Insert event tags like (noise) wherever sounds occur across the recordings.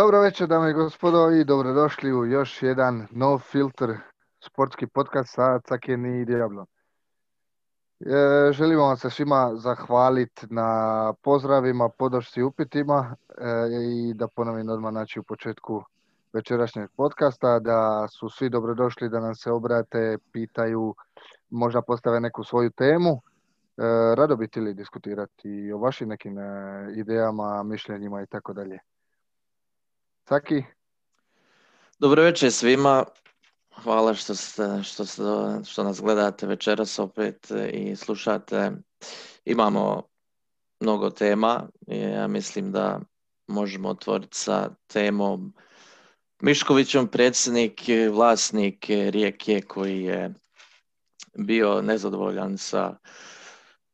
Dobro večer, dame i gospodo, i dobrodošli u još jedan No Filter sportski podcast sa Cakeni i Diablom. E, želimo vam se svima zahvaliti na pozdravima, podršci upitima e, i da ponovim odmah znači u početku večerašnjeg podcasta, da su svi dobrodošli da nam se obrate, pitaju, možda postave neku svoju temu. E, rado bi li diskutirati o vašim nekim e, idejama, mišljenjima i tako dalje. Saki? Dobro večer svima. Hvala što, ste, što, ste, što nas gledate večeras opet i slušate. Imamo mnogo tema ja mislim da možemo otvoriti sa temom Miškovićom predsjednik, vlasnik Rijeke koji je bio nezadovoljan sa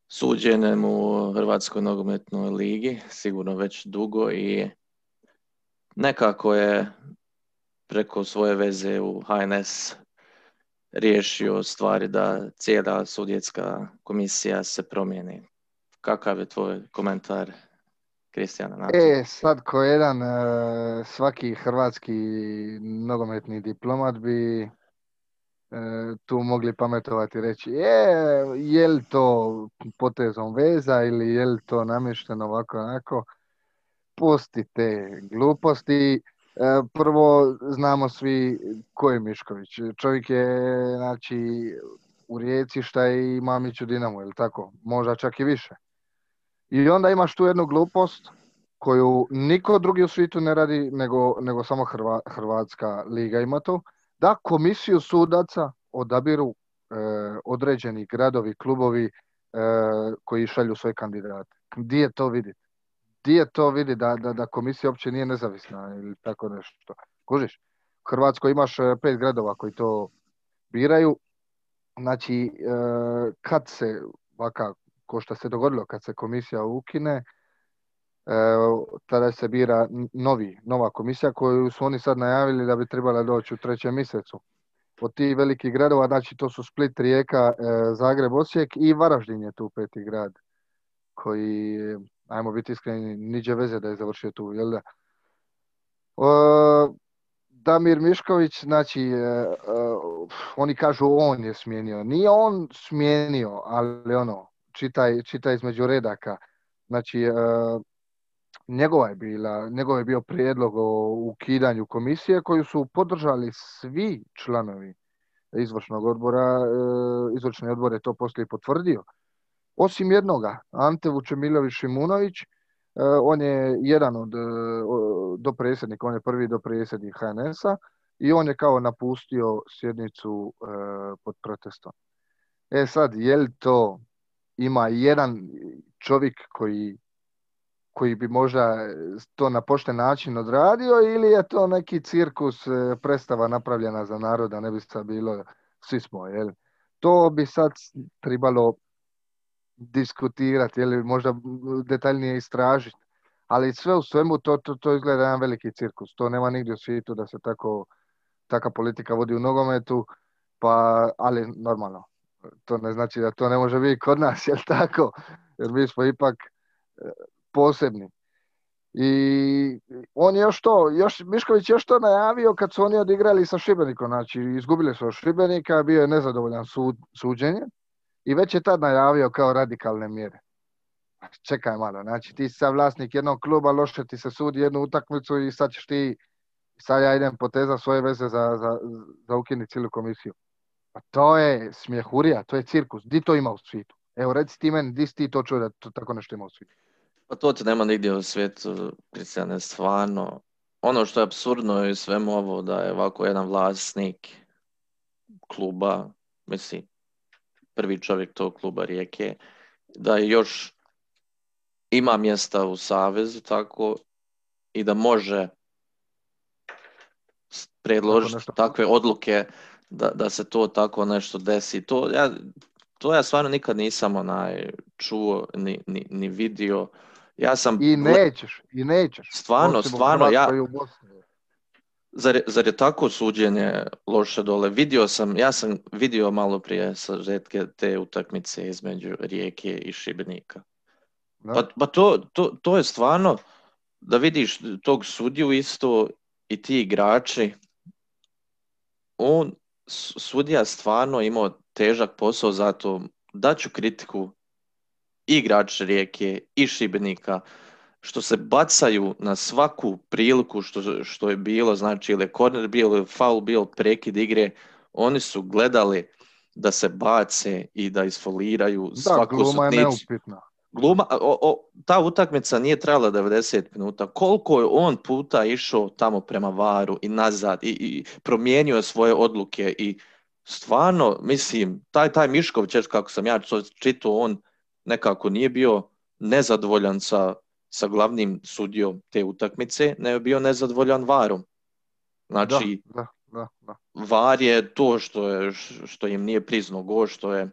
suđenjem u Hrvatskoj nogometnoj ligi, sigurno već dugo i nekako je preko svoje veze u HNS riješio stvari da cijela sudjetska komisija se promijeni. Kakav je tvoj komentar, Kristijana? E, sad ko jedan e, svaki hrvatski nogometni diplomat bi e, tu mogli pametovati i reći je, je li to potezom veza ili je li to namješteno ovako onako. Pustite gluposti E, prvo, znamo svi ko je Mišković. Čovjek je, znači, u Rijeci šta je i Mamić u ili tako? Možda čak i više. I onda imaš tu jednu glupost koju niko drugi u svijetu ne radi, nego, nego samo Hrvatska liga ima to, da komisiju sudaca odabiru e, određeni gradovi, klubovi e, koji šalju svoje kandidate. Gdje je to vidjeti? je to vidi da, da, da komisija uopće nije nezavisna ili tako nešto. Kužiš? U Hrvatskoj imaš e, pet gradova koji to biraju. Znači, e, kad se, vaka, ko što se dogodilo, kad se komisija ukine, e, tada se bira novi, nova komisija koju su oni sad najavili da bi trebala doći u trećem mjesecu. Od tih velikih gradova, znači to su Split, Rijeka, Zagreb, Osijek i Varaždin je tu peti grad koji ajmo biti iskreni, niđe veze da je završio tu, jel da? Damir Mišković, znači, e, e, oni kažu on je smijenio. Nije on smijenio, ali ono, čitaj, čitaj između redaka. Znači, e, njegova je bila, njegov je bio prijedlog o ukidanju komisije koju su podržali svi članovi izvršnog odbora. Izvršni odbor je to poslije potvrdio. Osim jednoga, Ante Vučemilović Šimunović, e, on je jedan od e, dopredsjednika, on je prvi dopredsjednik HNS-a i on je kao napustio sjednicu e, pod protestom. E sad, je li to ima jedan čovjek koji, koji bi možda to na pošten način odradio ili je to neki cirkus predstava napravljena za naroda, ne bi sad bilo, svi smo, jel? To bi sad trebalo diskutirati ili možda detaljnije istražiti. Ali sve u svemu to, to, to izgleda jedan veliki cirkus. To nema nigdje u svijetu da se tako, taka politika vodi u nogometu, pa, ali normalno. To ne znači da to ne može biti kod nas, (laughs) jel tako? Jer mi smo ipak e, posebni. I on je još to, još, Mišković je još to najavio kad su oni odigrali sa Šibenikom, znači izgubili su od Šibenika, bio je nezadovoljan sud, suđenje i već je tad najavio kao radikalne mjere. Čekaj malo, znači ti si sad vlasnik jednog kluba, loše ti se sudi jednu utakmicu i sad ćeš ti, sad ja idem poteza svoje veze za, za, za ukini cijelu komisiju. Pa to je smjehurija, to je cirkus. Di to ima u svijetu? Evo reci ti meni, di si ti to čuo da to tako nešto ima u svijetu? Pa to ti nema nigdje u svijetu, Kristijane, stvarno. Ono što je absurdno je svemu ovo da je ovako jedan vlasnik kluba, mislim, prvi čovjek tog kluba Rijeke, da još ima mjesta u Savezu tako i da može predložiti takve odluke da, da se to tako nešto desi. To ja, to ja stvarno nikad nisam onaj čuo ni, ni, ni vidio. Ja sam... I nećeš, i nećeš. Stvarno, stvarno, ja... Zar, zar je tako suđenje loše dole? Vidio sam, ja sam vidio malo prije sažetke te utakmice između Rijeke i Šibenika. Pa, pa to, to, to, je stvarno, da vidiš tog sudiju isto i ti igrači, on, sudija stvarno imao težak posao, zato daću kritiku igrač Rijeke i Šibenika, što se bacaju na svaku priliku što, što je bilo, znači ili je korner bio, ili faul bio, prekid igre, oni su gledali da se bace i da isfoliraju Da, svaku gluma je sitnicu. neupitna. Gluma, o, o, ta utakmica nije trajala 90 minuta. Koliko je on puta išao tamo prema Varu i nazad i, i promijenio je svoje odluke i stvarno, mislim, taj, taj Mišković, kako sam ja čitao, on nekako nije bio nezadovoljan sa, sa glavnim sudijom te utakmice, nego je bio nezadovoljan Varom. Znači, Da, da, da. VAR je to što, je, što im nije priznao go, što je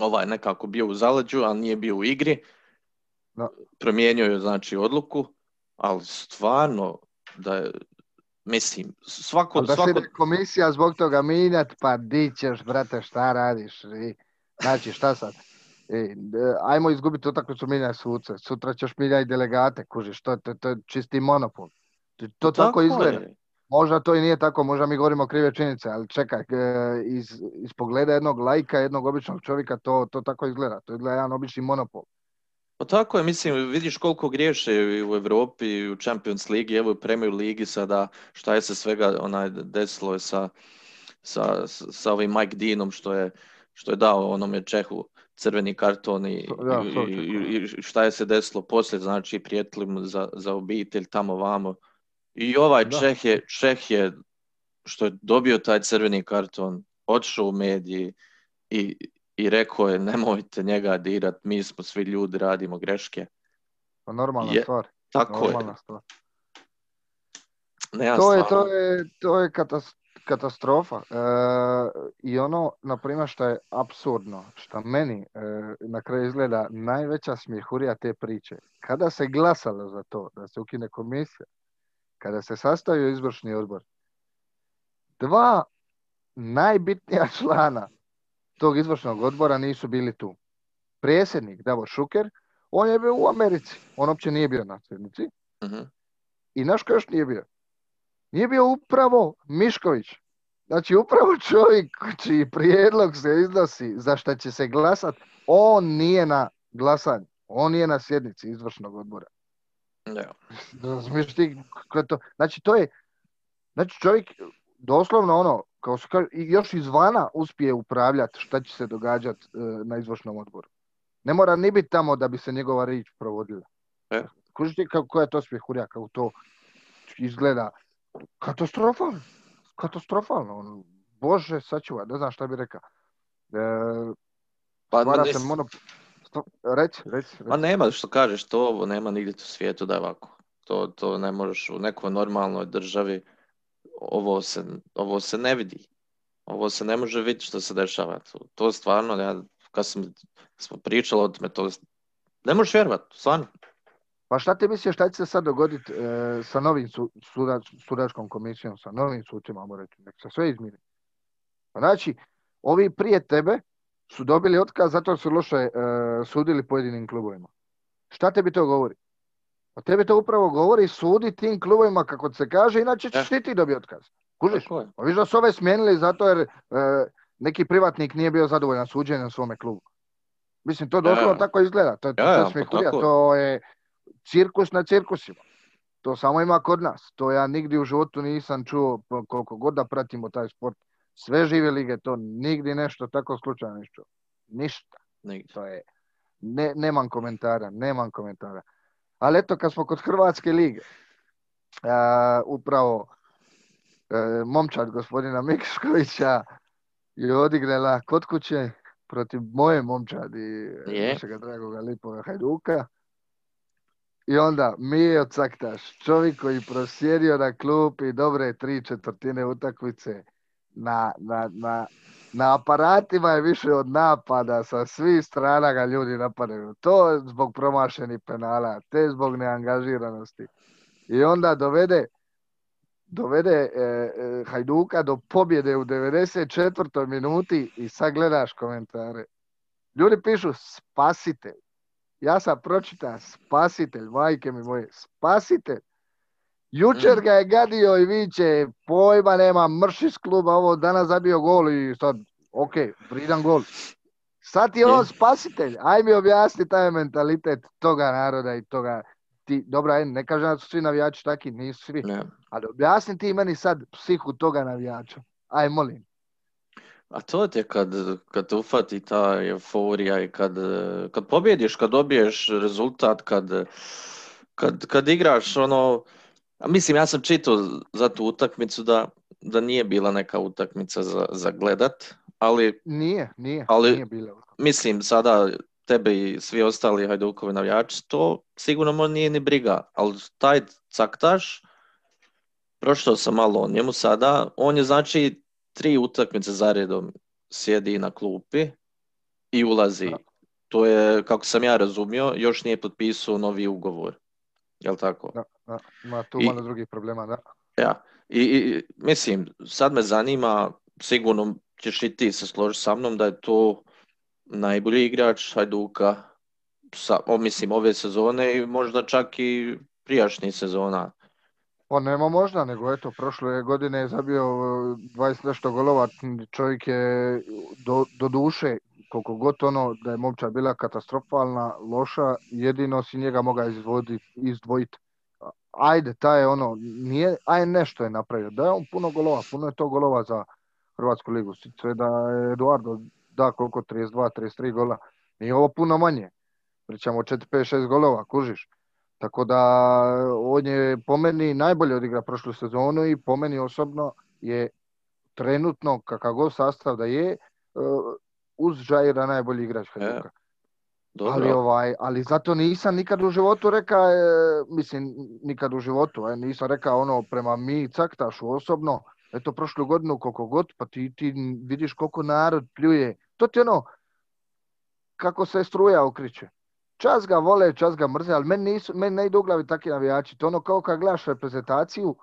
ovaj nekako bio u zaleđu, ali nije bio u igri. Da. Promijenio je znači odluku, ali stvarno da je, mislim, svako, Ali da svako, komisija zbog toga minjat, pa di ćeš, brate, šta radiš? I, znači, šta sad? I, d- ajmo izgubiti utakmicu mijenjaj suce. Sutra ćeš mijenjati delegate, kužiš, to, to, to je čisti monopol. To, to tako izgleda. je. Možda to i nije tako, možda mi govorimo krive činjenice, ali čekaj, e, iz, iz pogleda jednog lajka, jednog običnog čovjeka, to, to tako izgleda. To izgleda jedan obični monopol. Pa tako je, mislim, vidiš koliko griješe i u Europi, i u Champions Ligi, evo i u Premier Ligi sada, šta je se svega onaj desilo je sa, sa, sa ovim Mike Deanom što je, što je dao onome Čehu crveni karton i, Da, i, i- šta je se desilo poslije, znači prijetili mu za, za obitelj tamo vamo. I ovaj Da. Čeh je, Čeh je, što je dobio taj crveni karton, otišao u mediji i, i rekao je nemojte njega dirat, mi smo svi ljudi, radimo greške. Pa normalna Je, stvar. Tako je. Normalna stvar. Nema To je, to je, to je katas- katastrofa. E, I ono, na primjer, što je apsurdno, što meni e, na kraju izgleda najveća smjehurija te priče. Kada se glasalo za to da se ukine komisija, kada se sastavio izvršni odbor, dva najbitnija (laughs) člana tog izvršnog odbora nisu bili tu. Predsjednik Davor Šuker, on je bio u Americi, on uopće nije bio na sjednici. Mhm. I naš još nije bio? Nije bio upravo Mišković. Znači upravo čovjek čiji prijedlog se iznosi za šta će se glasat, on nije na glasanju. On nije na sjednici izvršnog odbora. Je to? Znači to je, znači čovjek doslovno ono, kao se kaže, i još izvana uspije upravljati šta će se događati na izvršnom odboru. Ne mora ni biti tamo da bi se njegova riječ provodila. E. Kužiš ti kako, koja je to smjehurija, kako to izgleda katastrofalno. Katastrofalno. Bože, sačuvaj, ne znam šta bi rekao. E, Pa, ne- se monop... sto- Reci, reci, Ma reci. nema što kažeš, to ovo nema nigdje u svijetu da je ovako. To, to ne možeš u nekoj normalnoj državi, ovo se, ovo se ne vidi. Ovo se ne može vidjeti što se dešava. To, to stvarno, ja, kad sam, smo pričali o tome, to ne možeš vjerovati, stvarno. Pa šta ti misliš šta će se sad dogoditi e, sa novim su, sudač, sudačkom komisijom, sa novim sucima, ajmo reći, nek se sve izmiri. Pa znači, ovi prije tebe su dobili otkaz zato su loše e, sudili pojedinim klubovima. Šta tebi to govori? Pa tebi to upravo govori sudi tim klubovima kako se kaže, inače ćeš E. i ti dobiti otkaz. Kužiš? Je. Pa viš da su ove smijenili zato jer e, neki privatnik nije bio zadovoljan suđenjem svome klubu. Mislim, to doslovno Ja. tako izgleda. To, to, Ja, to ja, je pa to je cirkus na cirkusima. To samo ima kod nas. To ja nigdje u životu nisam čuo koliko god da pratimo taj sport. Sve žive lige, to nigdje nešto tako slučajno nisam čuo. Ništa. Nigdje. To je, ne, nemam komentara, nemam komentara. Ali eto, kad smo kod Hrvatske lige, a, upravo e, momčad gospodina Mikškovića je odigrala kod kuće protiv moje momčadi, Je. našega dragoga Lipoga Hajduka. I onda Mijo Caktaš, čovjek koji prosjedio na klupi dobre tri četvrtine utakmice, na, na, na, na aparatima je više od napada, sa svih strana ga ljudi napadaju. To zbog promašenih penala, te zbog neangažiranosti. I onda dovede dovede e, e, Hajduka do pobjede u 94. minuti i sad gledaš komentare. Ljudi pišu spasitelj. Ja sam pročitao spasitelj, majke mi moje, spasitelj. Jučer ga je gadio i viće, pojma nema, mrš iz kluba, ovo danas zabio gol i sad, ok, vridan gol. Sad je on spasitelj, aj mi objasni taj mentalitet toga naroda i toga, ti, dobra, ne kažem da su svi navijači taki, nisu svi, Ne. ali objasni ti meni sad psihu toga navijača. Aj, molim. A to ti je kad, kad te ufati ta euforija i kad, kad pobjediš, kad dobiješ rezultat, kad, kad, kad igraš ono... A mislim, ja sam čitao za tu utakmicu da, da nije bila neka utakmica za, za gledat, ali Nije, nije, Ali- nije bilo. mislim sada tebe i svi ostali Hajdukovi navijači, to sigurno možda nije ni briga, ali taj caktaš, prošao sam malo o njemu sada, on je znači tri utakmice zaredom sjedi na klupi i ulazi. Da. To je, kako sam ja razumio, još nije potpisao novi ugovor. Jel tako? Da, da, ima tu I- malo drugih problema, da. Ja. I, i mislim, sad me zanima, sigurno ćeš i ti se složiti sa mnom da je to najbolji igrač Hajduka, sa, o, mislim, ove sezone i možda čak i prijašnjih sezona. Pa nema možda, nego eto, prošle godine je zabio e, 20 nešto golova, čovjek je do, do duše, koliko god ono da je momčad bila katastrofalna, loša, jedino si njega moga izdvojiti. Ajde, taj je ono, nije, aj nešto je napravio, da je on puno golova, puno je to golova za Hrvatsku ligu, sve da je Eduardo da koliko, 32, 33 gola, nije ovo puno manje, pričamo o 4, 5, 6 golova, kužiš. Tako da on je po meni najbolje odigra prošlu sezonu i po meni osobno je trenutno kakav god sastav da je uh, uz Žajira najbolji igrač Hajduka. Dobro. Ali, ovaj, ali zato nisam nikad u životu rekao, e, mislim, nikad u životu, e, nisam rekao ono prema mi Caktašu osobno, eto prošlu godinu koliko god, pa ti, ti vidiš koliko narod pljuje. To ti ono, kako se struja okriče. Čas ga vole, čas ga mrze, ali meni, nisu, meni ne idu u glavi takvi navijači. To ono kao kad gledaš reprezentaciju,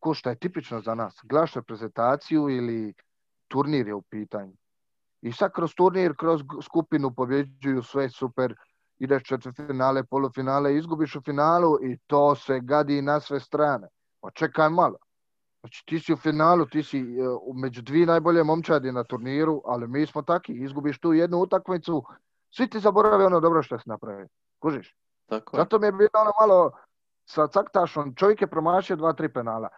ko što je tipično za nas, gledaš reprezentaciju ili turnir je u pitanju. I sad kroz turnir, kroz skupinu pobjeđuju sve super, ideš četvrtfinale, polufinale, izgubiš u finalu i to se gadi na sve strane. Pa čekaj malo. Znači ti si u finalu, ti si e, među dvije najbolje momčadi na turniru, ali mi smo taki, izgubiš tu jednu utakmicu, svi ti zaborave ono dobro što si napravio. Kužiš? Tako je. Zato mi je bilo ono malo sa Caktašom, čovjek je promašio dva, tri penala.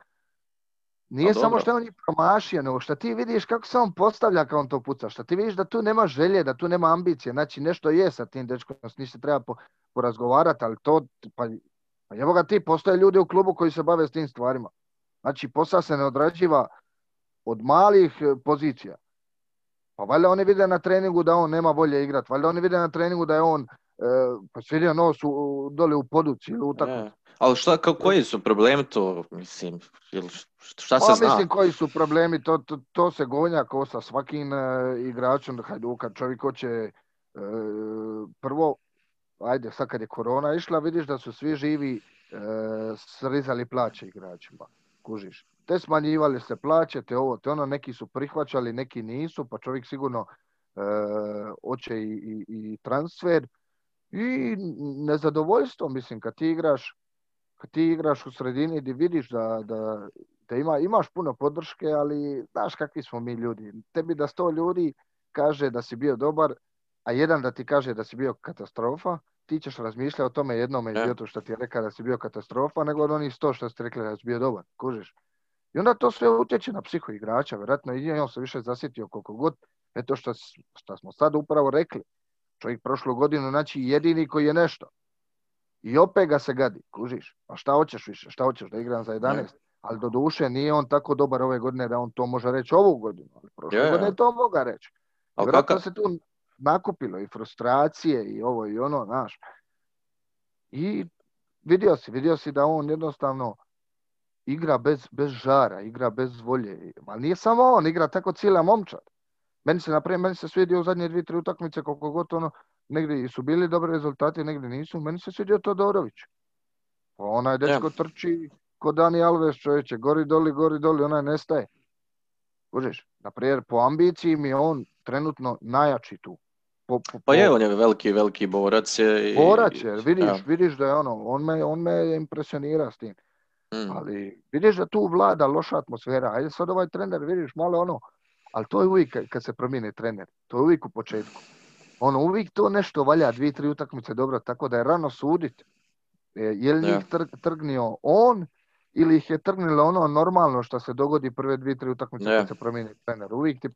Nije samo što je on njih promašio, nego što ti vidiš kako se on postavlja kao on to puca, što ti vidiš da tu nema želje, da tu nema ambicije, znači nešto je sa tim dečkom, s se treba po, porazgovarati, ali to, pa, pa evo ga ti, postoje ljudi u klubu koji se bave s tim stvarima. Znači posao se ne odrađiva od malih e, pozicija. Pa valjda oni vide na treningu da on nema volje igrati, valjda oni vide na treningu da je on e, pa svidio nos u, dole u poduci ili utakmici. Je. Ali šta, ka, koji su problemi to, mislim, š- šta se Pa zna? mislim koji su problemi, to, to, to se gonja kao sa svakim e, igračem Hajduka. Čovjek hoće e, prvo, ajde sad kad je korona išla, vidiš da su svi živi e, srizali plaće igračima. Kužiš. Te smanjivali se plaće, te ovo, te ono, neki su prihvaćali, neki nisu, pa čovjek sigurno e, hoće i, i, i transfer. I nezadovoljstvo, mislim, kad ti igraš kad ti igraš u sredini gdje vidiš da, da, da ima, imaš puno podrške, ali znaš kakvi smo mi ljudi. Tebi da sto ljudi kaže da si bio dobar, a jedan da ti kaže da si bio katastrofa, ti ćeš razmišljati o tome jednome Da. idiotu što ti je rekao da si bio katastrofa, nego od onih sto što ste rekli da si bio dobar, kužiš. I onda to sve utječe na psiho igrača, vjerojatno i on se više zasjetio koliko god, eto što, s- što smo sad upravo rekli. Čovjek prošlu godinu, znači jedini koji je nešto. I opet ga se gadi, kužiš. A šta hoćeš više? Šta hoćeš da igram za 11? Ali do duše nije on tako dobar ove godine da on to može reći ovu godinu. Ali prošle Je, godine je to moga reći. Ali Vjerojatno kakav- se tu nakupilo i frustracije i ovo i ono, znaš. I vidio si, vidio si da on jednostavno igra bez, bez žara, igra bez volje. Ali nije samo on, igra tako cijela momčad. Meni se, naprijed, meni se svidio u zadnje dvije, tri utakmice, koliko god ono, negdje su bili dobri rezultati, negdje nisu. Meni se svidio Todorović. Onaj dečko trči ko Dani Alves čovječe, gori doli, gori doli, onaj nestaje. Kužiš, naprijed, po ambiciji mi je on trenutno najjači tu. po, po, Pa je, on je veliki, veliki borac je. i- borac je, vidiš, ja. vidiš da je ono, on me, on me impresionira s tim. Mm. Ali vidiš da tu vlada loša atmosfera. Ajde sad ovaj trener, vidiš malo ono, ali to je uvijek kad- se promijeni trener. To je uvijek u početku. Ono, uvijek to nešto valja, dvije, tri utakmice dobro, tako da je rano sudit. E, Je li njih tr- trgnio on ili ih je trgnilo ono normalno što se dogodi prve dvije, tri utakmice kad se promijeni trener. Uvijek ti,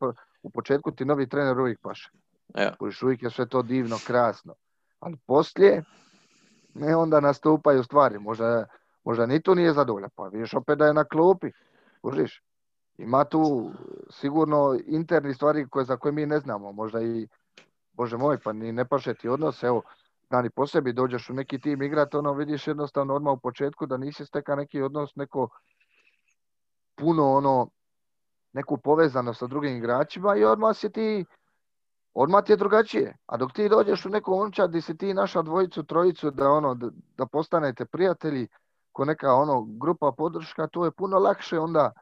u početku ti novi trener uvijek paše. Ja. Kužiš, uvijek je sve to divno, krasno. Ali poslije, ne onda nastupaju stvari. Možda, možda ni tu nije zadovoljan. Pa vidiš opet da je na klupi. Kužiš. Ima tu sigurno interni stvari koje, za koje mi ne znamo. Možda i, bože moj, pa ni ne paše ti odnos. Evo, dani po sebi dođeš u neki tim igrat, ono vidiš jednostavno odmah u početku da nisi steka neki odnos, neko puno ono, neku povezanost sa drugim igračima i odmah si ti odmah ti je drugačije. A dok ti dođeš u neku momčad gdje si ti naša dvojicu, trojicu, da ono, da postanete prijatelji, ko neka ono grupa podrška, to je puno lakše onda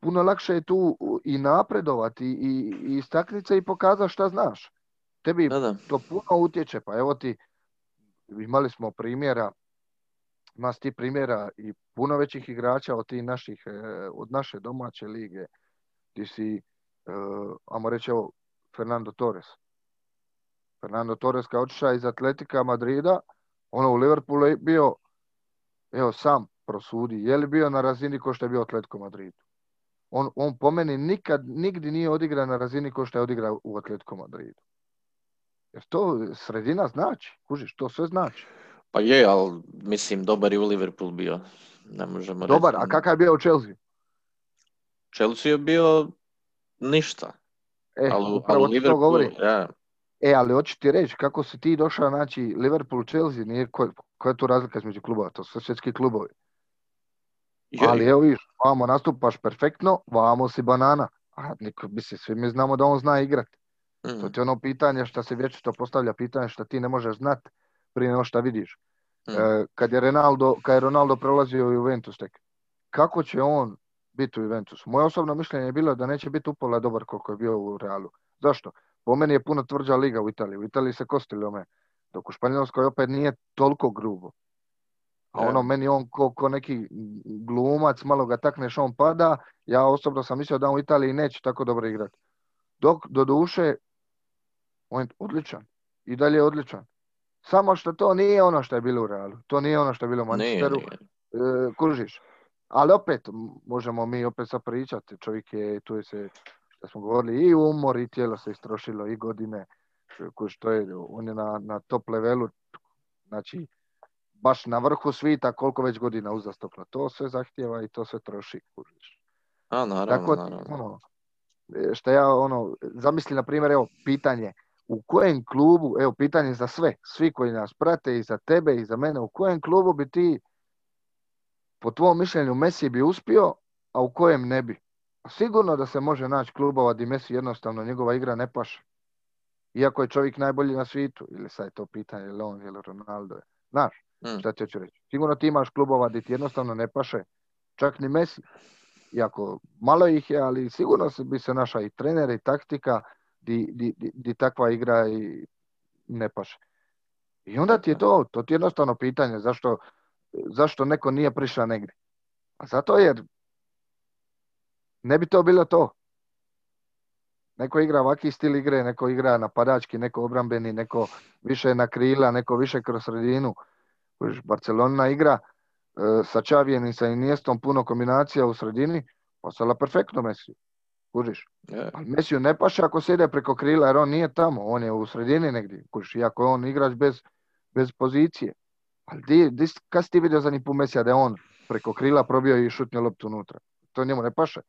puno lakše je tu i napredovati i, i istakniti se i pokazati šta znaš. Tebi Da, da. to puno utječe. Pa evo ti, imali smo primjera, ima ti primjera i puno većih igrača od tih naših, e, od naše domaće lige, gdje si, e, ajmo reći, evo, Fernando Torres. Fernando Torres kao otišao iz Atletika Madrida, ono u Liverpoolu je bio, evo sam prosudi, je li bio na razini ko što je bio Atletico Madridu. On, on po meni nikad, nigdje nije odigrao na razini ko što je odigrao u Atletico Madridu. Jer to sredina znači, kužiš, to sve znači. Pa je, ali mislim, dobar je u Liverpool bio. Ne možemo Dobar, reći. a kakav je bio u Chelsea? Chelsea je bio ništa. E, ali, upravo ali Liverpoolu, govori. ja, E, ali hoću ti reći, kako si ti došao, znači, Liverpool, Chelsea, nije, ko- koja je tu razlika između klubova? To su svjetski klubovi. je, Ali evo viš, vamo nastupaš perfektno, vamo si banana. A niko, mislim, svi mi znamo da on zna igrat. mm, To ti je ono pitanje što se vječito postavlja, pitanje što ti ne možeš znat prije nego što vidiš. mm, E, kad je Ronaldo, kad je Ronaldo prolazio u Juventus tek, kako će on biti u Juventusu? Moje osobno mišljenje je bilo da neće biti upola dobar koliko je bio u Realu. Zašto? Po meni je puno tvrđa liga u Italiji. U Italiji se kosti lome. Dok u Španjolskoj opet nije toliko grubo. A Ja. ono, meni on ko, ko neki glumac, malo ga takneš, on pada. Ja osobno sam mislio da on u Italiji neće tako dobro igrati. Dok, do duše, on je odličan. I dalje je odličan. Samo što to nije ono što je bilo u Realu. To nije ono što je bilo u nije, Manchesteru. nije. E, kužiš. Ali opet, možemo mi opet sad pričati. Čovjek je, tu je se, što smo govorili, i umor, i tijelo se istrošilo, i godine. E, Kužiš, to je, on je na, na top levelu. Znači, baš na vrhu svita koliko već godina uzastopno. To sve zahtjeva i to sve troši. Kužiš. A, naravno, Tako, naravno. ono, e, što ja, ono, zamisli, na primjer, evo, pitanje, u kojem klubu, evo, pitanje za sve, svi koji nas prate, i za tebe, i za mene, u kojem klubu bi ti, po tvom mišljenju, Messi bi uspio, a u kojem ne bi? Sigurno da se može naći klubova gdje Messi jednostavno njegova igra ne paše. Iako je čovjek najbolji na svijetu, ili sad je to pitanje, ili on, ili Ronaldo. Znaš, Mm, šta ti hoću reći? Sigurno ti imaš klubova gdje ti jednostavno ne paše, čak ni Messi. Iako malo ih je, ali sigurno bi se naša i trener i taktika di, di, di, di takva igra i ne paše. I onda ti je to, to ti je jednostavno pitanje zašto, zašto neko nije prišao negdje. A zato jer ne bi to bilo to. Neko igra ovaki stil igre, neko igra napadački, neko obrambeni, neko više na krila, neko više kroz sredinu. Barcelona igra e, sa Čavijem i sa Iniestom puno kombinacija u sredini, postala perfektno Messi. Kužiš. je. Ali Mesiju ne paše ako se ide preko krila jer on nije tamo, on je u sredini negdje. Kužiš, iako je on igrač bez, bez pozicije. Ali di, di, kad si ti vidio zadnji put Mesija da je on preko krila probio i šutnio loptu unutra? To njemu ne paše.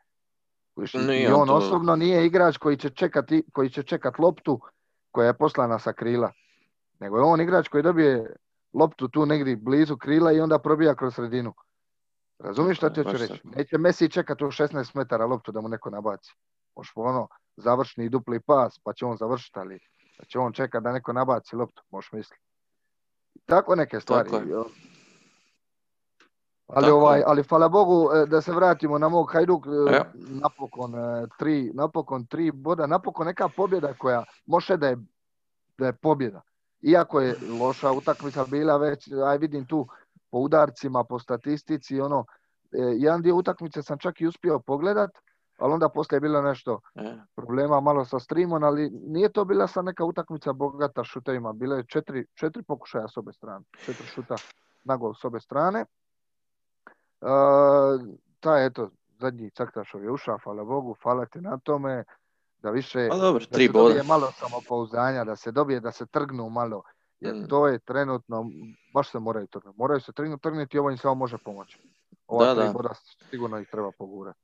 I- on osobno nije igrač koji će čekati, koji će čekat loptu koja je poslana sa krila. Nego je on igrač koji dobije loptu tu negdje blizu krila i onda probija kroz sredinu. Razumiješ šta ti hoću reći? Neće Messi čekati u 16 metara loptu da mu neko nabaci. Možeš ono, završni dupli pas, pa će on završiti, ali da će on čekati da neko nabaci loptu, možeš misliti. Tako neke stvari. Tako? Ali, ovaj, ali hvala Bogu e, da se vratimo na mog Hajduk, e, Evo. napokon e, tri, napokon tri boda, napokon neka pobjeda koja može da je, da je pobjeda. Iako je loša utakmica bila već, aj vidim tu po udarcima, po statistici, ono, e, jedan dio utakmice sam čak i uspio pogledat, ali onda poslije je bilo nešto E, problema malo sa streamom, ali nije to bila sad neka utakmica bogata šutovima. Bilo je četiri, četiri pokušaja s obe strane. Četiri šuta na gol s obe strane. Taj, eto, zadnji Caktašov je ušao, hvala Bogu, hvala ti na tome. Da više, Pa dobro, da tri se dobije boda. malo samopouzdanja, da se dobije, da se trgnu malo. Jer Mm. to je trenutno, baš se moraju trgnuti. Moraju se trgnuti, trgnuti i ovo im samo može pomoći. Ova Da, tri da. boda sigurno ih treba pogurati.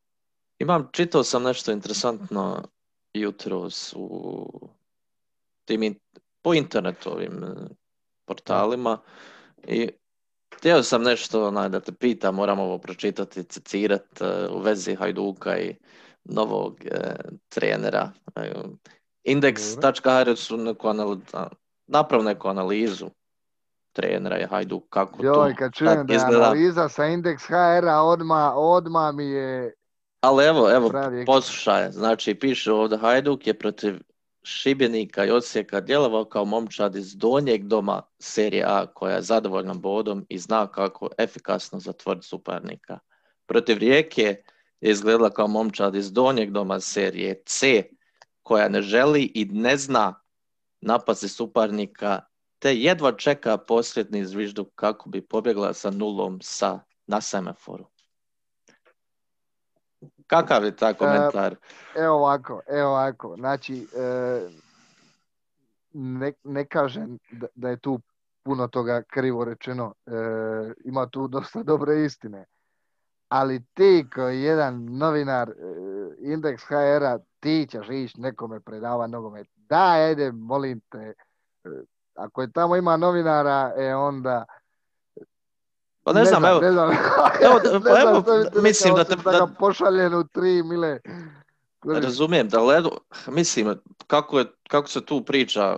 Imam, čitao sam nešto interesantno jutros u tim po internetu ovim e, portalima i htio sam nešto onaj, da te pitam, moram ovo pročitati, citirat e, u vezi Hajduka i novog e, trenera. E, Index.hr su neku anal, naprav neku analizu trenera i Hajduk, kako Joj, tu kad čujem da je analiza sa indeks HR-a, odma, odma mi je... Ali evo, evo, poslušaj, znači piše ovdje Hajduk je protiv Šibenika i Osijeka djelovao kao momčad iz donjeg doma serije A koja je zadovoljna bodom i zna kako efikasno zatvoriti suparnika. Protiv Rijeke je izgledala kao momčad iz donjeg doma serije C koja ne želi i ne zna napasti suparnika te jedva čeka posljednji zvižduk kako bi pobjegla sa nulom sa, na semaforu. Kakav je taj komentar? Evo ovako, evo ovako. Znači, e, ne, ne kažem da, da je tu puno toga krivo rečeno. E, ima tu dosta dobre istine. Ali ti koji jedan novinar e, Indeks HR-a, ti ćeš ići nekome predava nogomet. Da, ajde, molim te. E, Ako je tamo ima novinara, e onda... Pa ne, znam, evo, ne znam, (laughs) evo, (laughs) ne pa znam evo, što bi ti mislim da te- da- ga pošaljem u tri mile. Razumijem da ledu, mislim, kako, je, kako se tu priča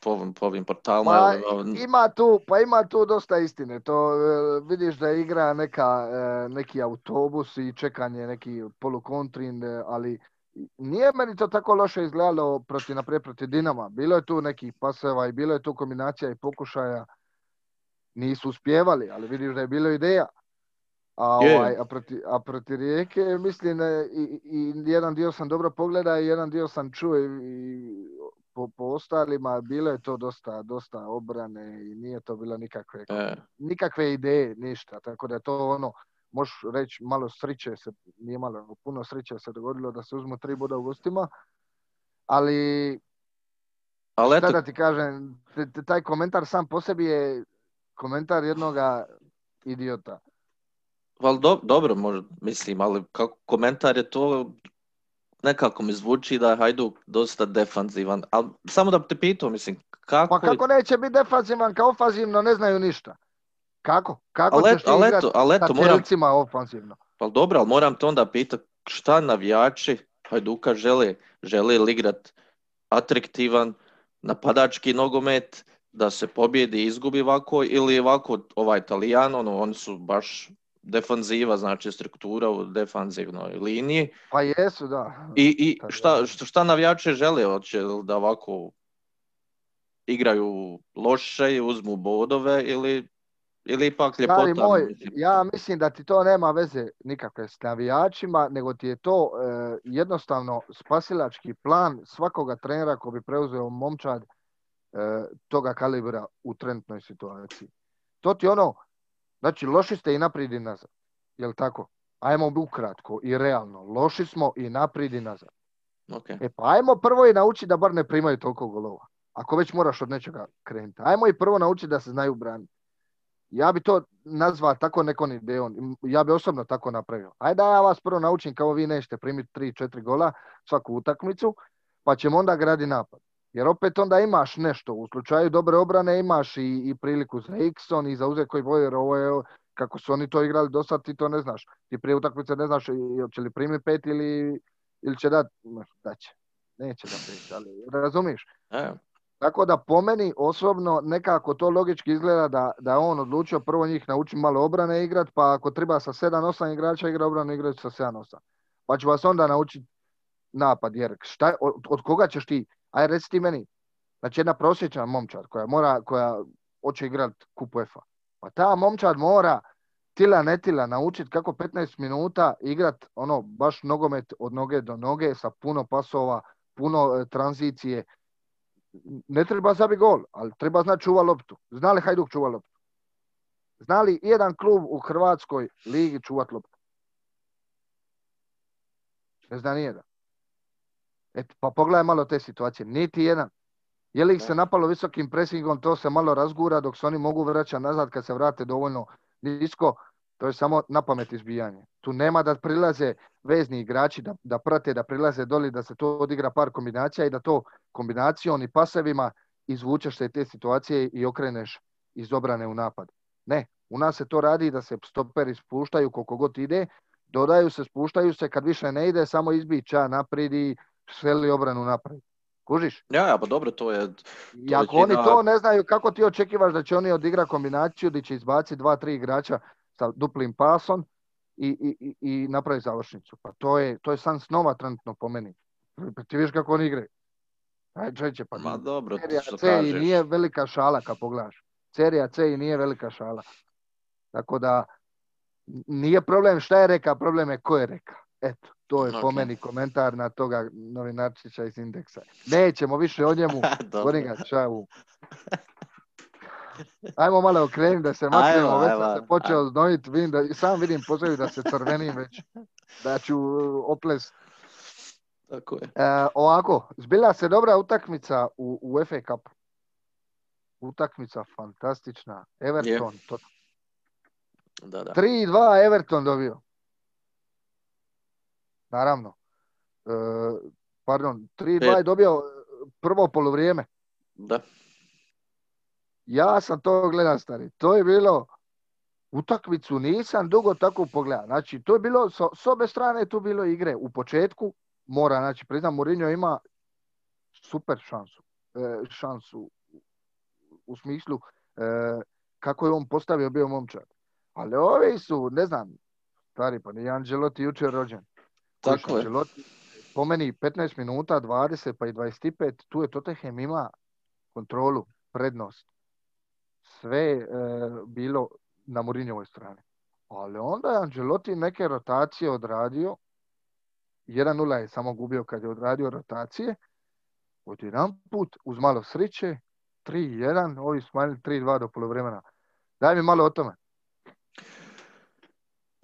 po ovim, po ovim portalima, Pa, Ima tu, pa ima tu dosta istine. To e, vidiš da igra neka, e, neki autobus i čekanje neki polukontrin, e, ali nije meni to tako loše izgledalo protiv, naprijed protiv Dinama. Bilo je tu nekih paseva i bilo je tu kombinacija i pokušaja. Nisu uspjevali, ali vidiš da je bilo ideja. A, ovaj, a, protiv, a protiv Rijeke, mislim, i, i jedan dio sam dobro pogleda i jedan dio sam čuo i, i po, po ostalima, bilo je to dosta, dosta obrane i nije to bilo nikakve, e, nikakve ideje, ništa. Tako da je to ono, možeš reći malo sriće se, nije malo, puno sriće se dogodilo da se uzmu tri boda u gostima, ali ali šta eto, da ti kažem, taj komentar sam po sebi je komentar jednoga idiota. ali do- dobro, možda, mislim, ali kako komentar je to, nekako mi zvuči da je Hajduk dosta defanzivan, ali samo da te pitao, mislim, kako, Pa kako neće biti defanzivan kao ofanzivno, ne znaju ništa. Kako? Kako ali, ćeš eto, ti ali igrat eto, ali sa eto, moram, ofanzivno? Pa dobro, ali moram te onda pitati šta navijači Hajduka žele? Žele li igrat atraktivan napadački nogomet, da se pobjedi i izgubi ovako ili ovako ovaj Italijan, ono, oni su baš defanziva, znači struktura u defanzivnoj liniji. Pa jesu, da. I, i šta, šta, navijači žele? Hoće da ovako igraju loše i uzmu bodove ili, ili ipak Stari ljepota? moj, mislim? ja mislim da ti to nema veze nikakve s navijačima, nego ti je to e, jednostavno spasilački plan svakoga trenera ko bi preuzeo momčad e, toga kalibra u trenutnoj situaciji. To ti ono, znači loši ste i naprijed i nazad. Jel tako? Ajmo ukratko i realno. Loši smo i naprijed i nazad. Ok. E pa ajmo prvo i naučiti da bar ne primaju toliko golova. Ako već moraš od nečega krenuti. Ajmo i prvo naučiti da se znaju braniti. Ja bi to nazvao tako nekom idejom. Ja bi osobno tako napravio. Ajde da ja vas prvo naučim kao vi nećete primiti 3-4 gola svaku utakmicu, pa ćemo onda gradi napad. Jer opet onda imaš nešto. U slučaju dobre obrane imaš i, i priliku za Ikson i za uzet koji bojer. Ovo je kako su oni to igrali do sad, ti to ne znaš. Ti prije utakmice ne znaš će li primiti pet ili, ili će dat, da će. Neće da primi, ali razumiješ? E, Tako da po meni osobno nekako to logički izgleda da, da on odlučio prvo njih nauči malo obrane igrat, pa ako treba sa 7-8 igrača igra obranu igrati sa 7-8. Pa ću vas onda naučiti napad, jer šta, od, od koga ćeš ti, aj reci ti meni, znači jedna prosječna momčad koja mora, koja hoće igrat kup UEFA. Pa ta momčad mora tila ne tila naučiti kako 15 minuta igrat ono baš nogomet od noge do noge sa puno pasova, puno e, tranzicije. Ne treba zabi gol, ali treba znati čuva loptu. Zna li Hajduk čuva loptu? Zna li jedan klub u Hrvatskoj ligi čuvat loptu? Ne zna nijedan. Et, pa pogledaj malo te situacije. Niti jedan. Je li ih se napalo visokim presingom, to se malo razgura dok se oni mogu vraćati nazad kad se vrate dovoljno nisko. To je samo na pamet izbijanje. Tu nema da prilaze vezni igrači, da, da prate, da prilaze doli, da se to odigra par kombinacija i da to kombinacijom i pasevima izvučeš se te situacije i okreneš iz obrane u napad. Ne, u nas se to radi da se stoperi spuštaju koliko god ide, dodaju se, spuštaju se, kad više ne ide, samo izbića naprijed i seli obranu naprijed. Kužiš? Ja, ja, pa dobro, to je... To I ako oni to ne znaju, kako ti očekivaš da će oni odigra kombinaciju gdje će izbaciti dva, tri igrača sa duplim pasom i, i, i napravi završnicu. Pa to je, to je san snova trenutno po meni. Pa ti viš kako oni igraju. Aj, čeće, pa Ma dobro, Serija što C i kažeš. nije velika šala kad pogledaš. Serija C i nije velika šala. Tako da nije problem šta je reka, problem je ko je reka. Eto, to je po Ok. meni komentar na toga novinarčića iz indeksa. Nećemo više o njemu. (laughs) Gorim ga, čau. Ajmo malo okrenuti da se maknemo, već sam se počeo znojiti, vidim da, sam vidim po sebi da se crvenim već, da ću uh, oples. Tako je. E, ovako, zbila se dobra utakmica u, u FA Cup. Utakmica fantastična. Everton, to, Da, da. 3-2 Everton dobio. Naravno. E, pardon, 3-2 je Pet. dobio e, prvo poluvrijeme. Da. Ja sam to gledao, stari. To je bilo, utakmicu nisam dugo tako pogledao. Znači, to je bilo, s, s obe strane je tu bilo igre. U početku, mora, znači, priznam, Mourinho ima super šansu. E, šansu u smislu e, kako je on postavio bio momčad. Ali ovi su, ne znam, stari, pa nije Angelotti jučer rođen. Tako je. Po meni 15 minuta, 20 pa i 25, tu je Tottenham ima kontrolu, prednost. Sve je e, bilo na Mourinhovoj strani. Ali onda je Angelotti neke rotacije odradio. 1-0 je samo gubio kad je odradio rotacije. Odjedan put, uz malo sriće, 3-1, ovi smanjili 3-2 do polovremena. Daj mi malo o tome.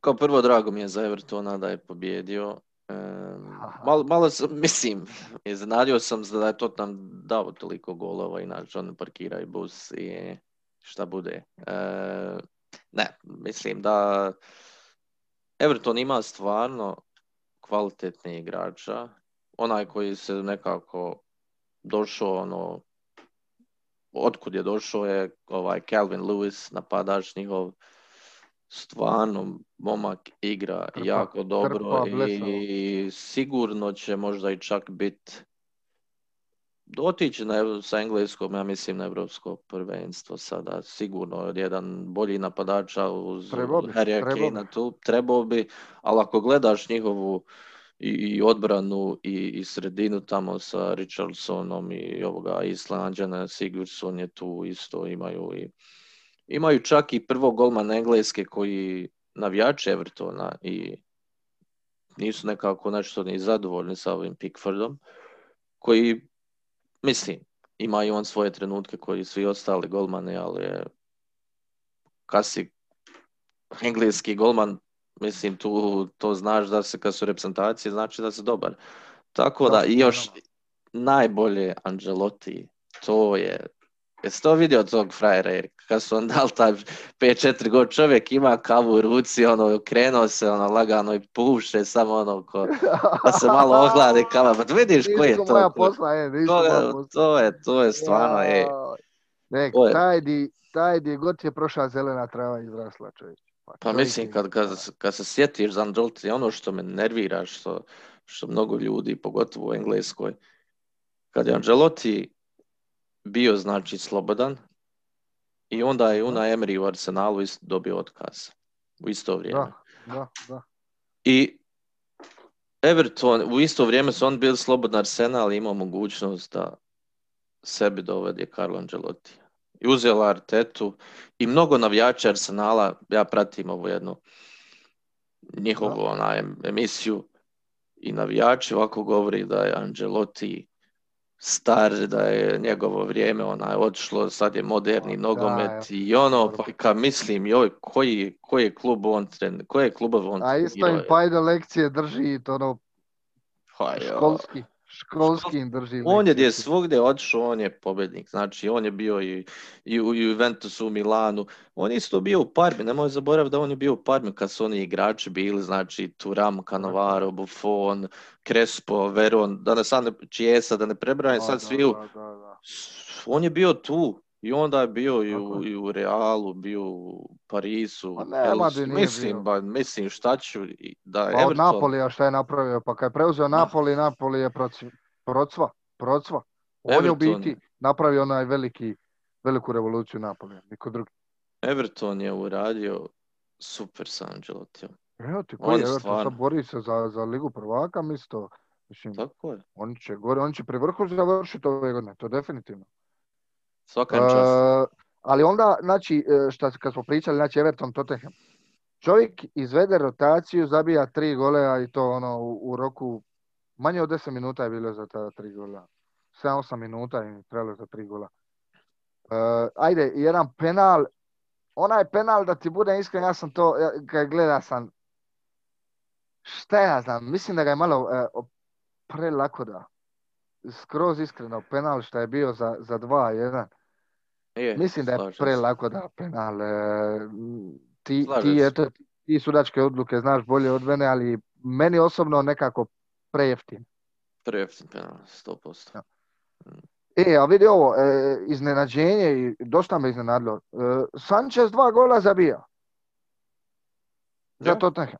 Kao prvo, drago mi je za Evertona da je pobjedio. Em, malo, malo sam, (laughs) mislim, iznenadio sam da je Tottenham dao toliko golova, inače oni parkiraju bus i šta bude. E, ne, mislim da Everton ima stvarno kvalitetne igrača. Onaj koji se nekako došao, ono, otkud je došao je ovaj Calvin Lewis, napadač njihov, stvarno momak igra Krpa, jako dobro krpa, i sigurno će možda i čak biti otići na, sa engleskom, ja mislim, na evropsko prvenstvo sada. Sigurno jedan bolji napadača uz bi. Kanea tu, trebao bi, ali ako gledaš njihovu i, i odbranu i, i sredinu tamo sa Richardsonom i ovoga Islanđana, Sigurdsson je tu isto imaju i imaju čak i prvo golmana Engleske koji navijači Evertona i nisu nekako nešto ni zadovoljni sa ovim Pickfordom, koji, mislim, ima i on svoje trenutke koji i svi ostali golmani, ali je kad si engleski golman, mislim, tu to znaš da se kad su reprezentacije, znači da si dobar. Tako da, i još najbolje Angelotti, to je Jesi to vidio tog frajera, jer kad su on dali taj 5-4 god čovjek ima kavu u ruci, ono, krenuo se, ono, lagano i puše, samo ono, ko, da se malo ohlade kava, pa vidiš koji je to, moja posla, e, nisu to, moja je- posla. to je, to je stvarno, e, Jaj. Nek, To je- taj di, taj di god je prošla zelena trava izrasla čovječ. Pa čovjek mislim, je- kad, kad, kad se sjetiš za Angelotti, ono što me nervira, što, što mnogo ljudi, pogotovo u Engleskoj, kad je Angelotti bio znači slobodan i onda je. Una Emery u Arsenalu dobio otkaz u isto vrijeme. Da, da, da. I Everton, u isto vrijeme su on bili slobodan Arsenal i imao mogućnost da sebi dovede Carlo Ancelotti. I uzela Artetu i mnogo navijača Arsenala, ja pratim ovu jednu njihovu onaj, emisiju i navijači ovako govori da je Ancelotti star, da je njegovo vrijeme onaj otišlo, sad je moderni Da, nogomet i ono, pa kad mislim, joj, koji, koji je klub on tren, koje klubove on A isto im je? pa ide lekcije drži i to ono Pa joj. školski. Školski im drži On je gdje svugdje otišao, on je pobjednik. Znači, on je bio i, i u Juventusu, u Milanu. On je isto bio u Parmi. Nemoj zaboraviti da on je bio u Parmi kad su oni igrači bili. Znači, Turam, Cannavaro, Buffon, Crespo, Veron, da ne sad ne, Chiesa, da ne prebrajam sad da. On je bio tu. I onda je bio i u, i u Realu, bio u Parisu, di nije Mislim, ba, mislim šta ću, i- da Pa Everton- Napolija šta je napravio? Pa kad je preuzeo Napoli, Napoli je proc- procva. Procva. On je u Everton- biti napravio onaj veliki, veliku revoluciju Napolija. Niko drugi. Everton je uradio super sa Ancelotijom. Evo ti On koji je Everton stvarno- sad bori se za, za ligu prvaka, misto. Mislim, Tako je. oni će gore, oni će pri vrhu završiti ove godine, to definitivno. Svaka čast. E, ali onda, znači, e, šta, kad smo pričali, znači Everton, Tottenham. Čovjek izvede rotaciju, zabija tri golea i to ono u, u roku manje od 10 minuta je bilo za ta tri gola. 7-8 minuta je trebalo za tri gola. E, ajde, jedan penal, onaj penal da ti bude iskren, ja sam to, ja, kad gleda sam, šta ja znam, mislim da ga je malo o- prelako da. Skroz iskreno, penal što je bio za, za 2-1. Je, Mislim da je prelako da penal. e, Ti, ti, eto, ti sudačke odluke znaš bolje od mene, ali meni osobno nekako prejeftin. Prejeftin penal, 100%. Ja. E, a vidi ovo, e, iznenađenje i dosta me iznenadilo. E, Sanchez dva gola zabija za Ja. Tottenham.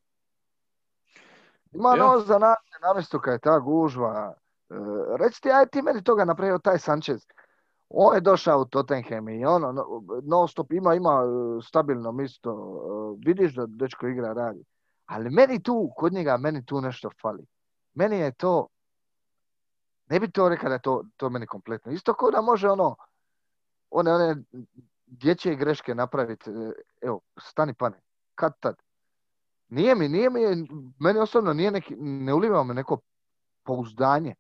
Ima Ja. noz za nas, je ta gužva. E, reci ti, aj ti meni toga napravio taj Sanchez. On je došao u Tottenham i ono, no, stop ima, ima e, stabilno misto. E, vidiš da dečko igra, radi. Ali meni tu, kod njega, meni tu nešto fali. Meni je to, ne bi to rekao da je to, to meni kompletno. Isto kao da može ono, one, one dječje greške napraviti. Evo, stani pane, kad tad. Nije mi, nije mi, meni osobno nije neki, ne uliva me neko pouzdanje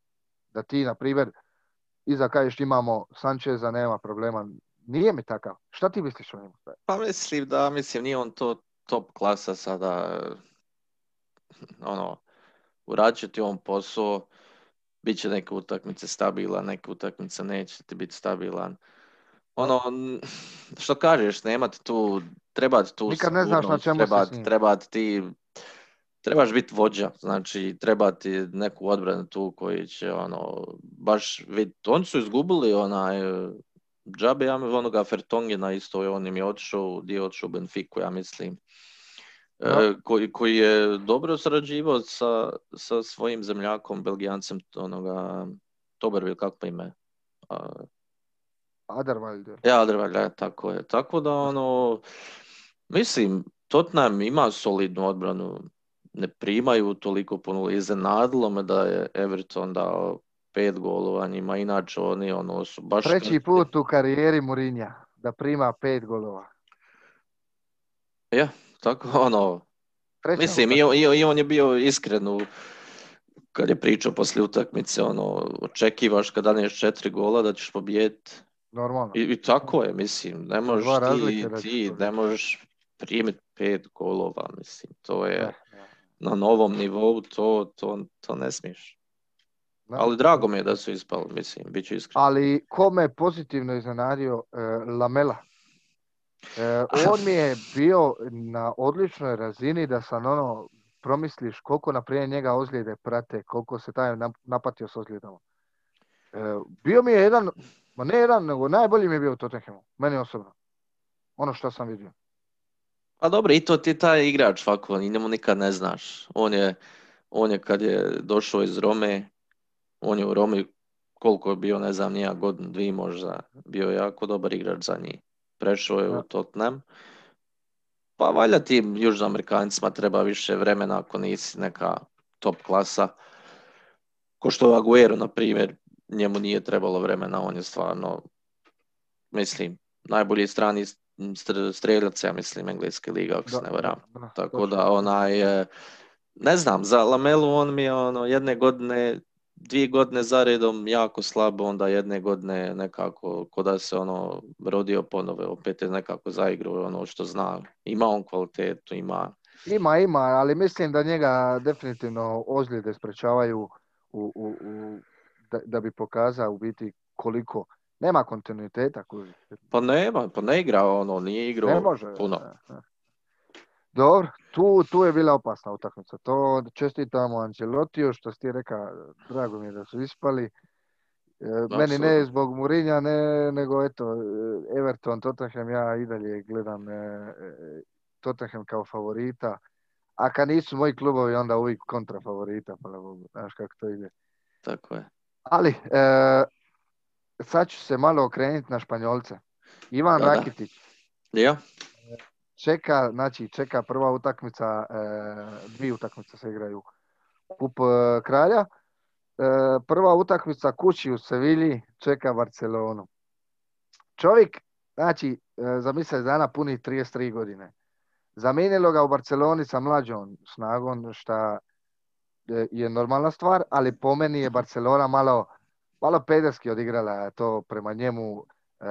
da ti, na primjer, iza kažeš imamo Sančeza, nema problema. Nije mi takav. Šta ti misliš o njemu? Pa mislim da, mislim, nije on to top klasa sada, ono, uradit će ti on posao, bit će neke utakmice stabilan, neke utakmice neće ti biti stabilan. Ono, što kažeš, nema ti tu, treba ti tu Nikad ne znaš na čemu si treba, s njim. treba ti, trebaš biti vođa, znači treba ti neku odbranu tu koji će, ono, baš vidjeti. Oni su izgubili onaj, e, džabe, ja onoga Fertongena isto, on im je otišao, dio otišao Benfiku, ja mislim. E, Da. koji, koji je dobro sarađivao sa, sa svojim zemljakom, Belgijancem, onoga, Toberville, kako pa ime? A, Otherwilder. ja, Alderweireld, tako je. Tako da, ono, mislim, Tottenham ima solidnu odbranu, ne primaju toliko puno. Iznenadilo me da je Everton dao pet golova njima, inače oni ono su baš... Treći put u karijeri Murinja da prima pet golova. Ja, tako ono, Treća mislim i, i, i on je bio iskren u, kad je pričao poslije utakmice, ono, očekivaš kad daneš četiri gola da ćeš pobijediti. Normalno. I, I tako je, mislim, ne možeš ti, ti ne možeš primiti pet golova, mislim, to je. Na novom nivou, to, to, to ne smiješ. Da. Ali drago mi je da su ispali, mislim, bit ću iskren. Ali ko me pozitivno iznenadio, e, Lamela. E, (laughs) on mi je bio na odličnoj razini da sam ono, promisliš koliko naprijed njega ozljede prate, koliko se taj nap- napatio s ozljedama. E, bio mi je jedan, ma ne jedan, nego najbolji mi je bio u Tottenhamu, meni osobno. Ono što sam vidio. Pa dobro, i to ti je taj igrač ovako, i njemu nikad ne znaš. On je, on je kad je došao iz Rome, on je u Romi koliko je bio, ne znam, nija godinu, dvije možda, bio jako dobar igrač za njih. Prešao je u Tottenham. Pa valjda tim južnoamerikancima treba više vremena ako nisi neka top klasa. Ko što Aguero, na primjer, njemu nije trebalo vremena, on je stvarno, mislim, najbolji strani streljac, ja mislim, engleske liga, ako se ne varam. Tako da, onaj, e, ne znam, za Lamelu on mi je ono, jedne godine, dvije godine zaredom jako slabo, onda jedne godine nekako, ko da se ono rodio ponove, opet je nekako zaigrao ono što zna. Ima on kvalitetu, ima... Ima, ima, ali mislim da njega definitivno ozljede sprečavaju u, u, u da, da, bi pokazao u biti koliko nema kontinuiteta. Pa nema, pa ne igra ono, nije igrao ne može, puno. Dobro, tu, tu je bila opasna utakmica. To čestitamo Ancelotiju, što ste rekao, drago mi je da su ispali. E, meni ne zbog Murinja, ne, nego eto, Everton, Tottenham, ja i dalje gledam e, e, Tottenham kao favorita. A kad nisu moji klubovi, onda uvijek kontra favorita, pa znaš kako to ide. Tako je. Ali, e, sad ću se malo okrenuti na Španjolce. Ivan da, Rakitić. Ja. Čeka, znači, čeka prva utakmica, e, dvije utakmice se igraju. Kup e, kralja. E, prva utakmica kući u Sevilji čeka Barcelonu. Čovjek, znači, za mjesec dana puni 33 godine. Zamijenilo ga u Barceloni sa mlađom snagom, šta je normalna stvar, ali po meni je Barcelona malo malo pederski odigrala to prema njemu e,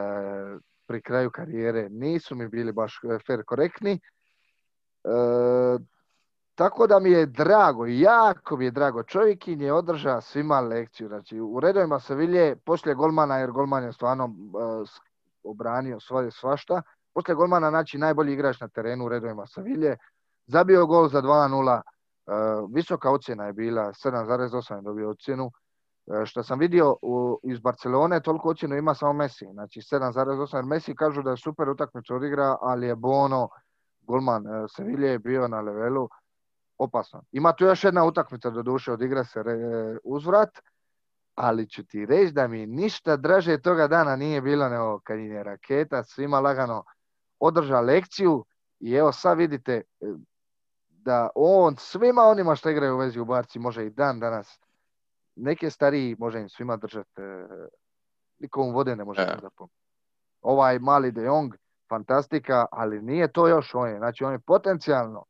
pri kraju karijere. Nisu mi bili baš e, fair korektni. E, tako da mi je drago, jako mi je drago. Čovjekin je održao svima lekciju. Znači, u redovima Sevilje, poslije golmana, jer golman je stvarno obranio svoje svašta, poslije golmana, znači, najbolji igrač na terenu u redovima Sevilje, zabio gol za 2-0, visoka ocjena je bila, 7,8 je dobio ocjenu, E, što sam vidio u, iz Barcelone, toliko ocjenu ima samo Messi. Znači 7,8 jer Messi kažu da je super utakmicu odigra, ali je Bono, golman e, Sevilla je bio na levelu opasno. Ima tu još jedna utakmica do duše, odigra se uzvrat, ali ću ti reći da mi ništa draže toga dana nije bilo nego kad je raketa svima lagano održa lekciju i evo sad vidite e, da on svima onima što igraju u vezi u Barci može i dan danas neke stariji može im svima držati, e, nikom vode ne može e. da Ovaj mali De Jong, fantastika, ali nije to još on je. Znači on je potencijalno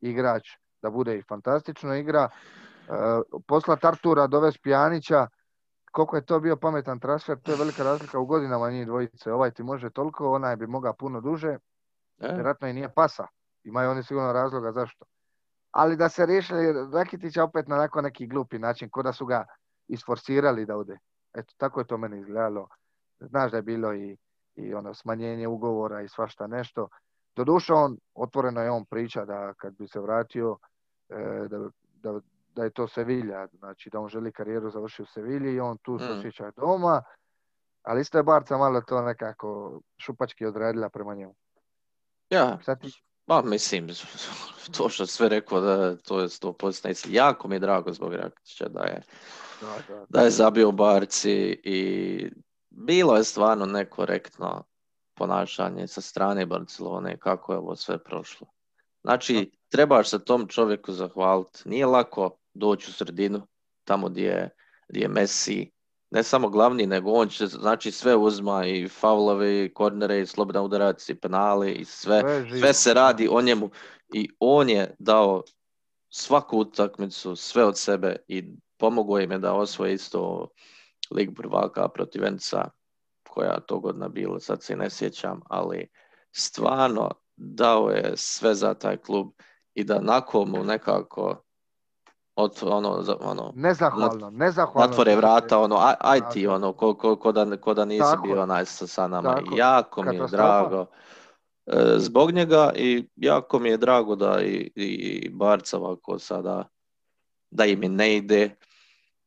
igrač da bude i fantastično igra. E, posla Tartura dovez Pjanića, koliko je to bio pametan transfer, to je velika razlika u godinama njih dvojice. Ovaj ti može toliko, onaj bi mogao puno duže. Vjerojatno i nije pasa. Imaju oni sigurno razloga zašto ali da se riješili Rakitića opet na onako neki glupi način, ko da su ga isforsirali da ode. Eto, tako je to meni izgledalo. Znaš da je bilo i, i ono smanjenje ugovora i svašta nešto. Doduše on, otvoreno je on priča da kad bi se vratio, e, da, da, da, je to Sevilja, znači da on želi karijeru završiti u Sevilji i on tu se mm. osjeća doma, ali isto je Barca malo to nekako šupački odradila prema njemu. Ja, Sad Pa mislim, (laughs) to što sve rekao da to je sto Jako mi je drago zbog Rakića da je, da, da, je zabio Barci i bilo je stvarno nekorektno ponašanje sa strane Barcelone kako je ovo sve prošlo. Znači, trebaš se tom čovjeku zahvaliti. Nije lako doći u sredinu, tamo gdje je, gdje je Messi, ne samo glavni, nego on će, znači sve uzma i faulove, i kornere, i slobodna udarac, i penale, i sve, sve, se radi o njemu. I on je dao svaku utakmicu, sve od sebe i pomogao im je da osvoje isto lig prvaka protiv Venca, koja to godina bila, sad se ne sjećam, ali stvarno dao je sve za taj klub i da nakon mu nekako od ono, ono nezahvalno, nezahvalno. Natvore vrata, ono, aj, aj ti, ono, ko, ko, ko, da, ko da nisi Tako. bio onaj sa, sa nama. Tako. Jako mi je drago e, zbog njega i jako mi je drago da i, i Barca ovako sada, da im ne ide.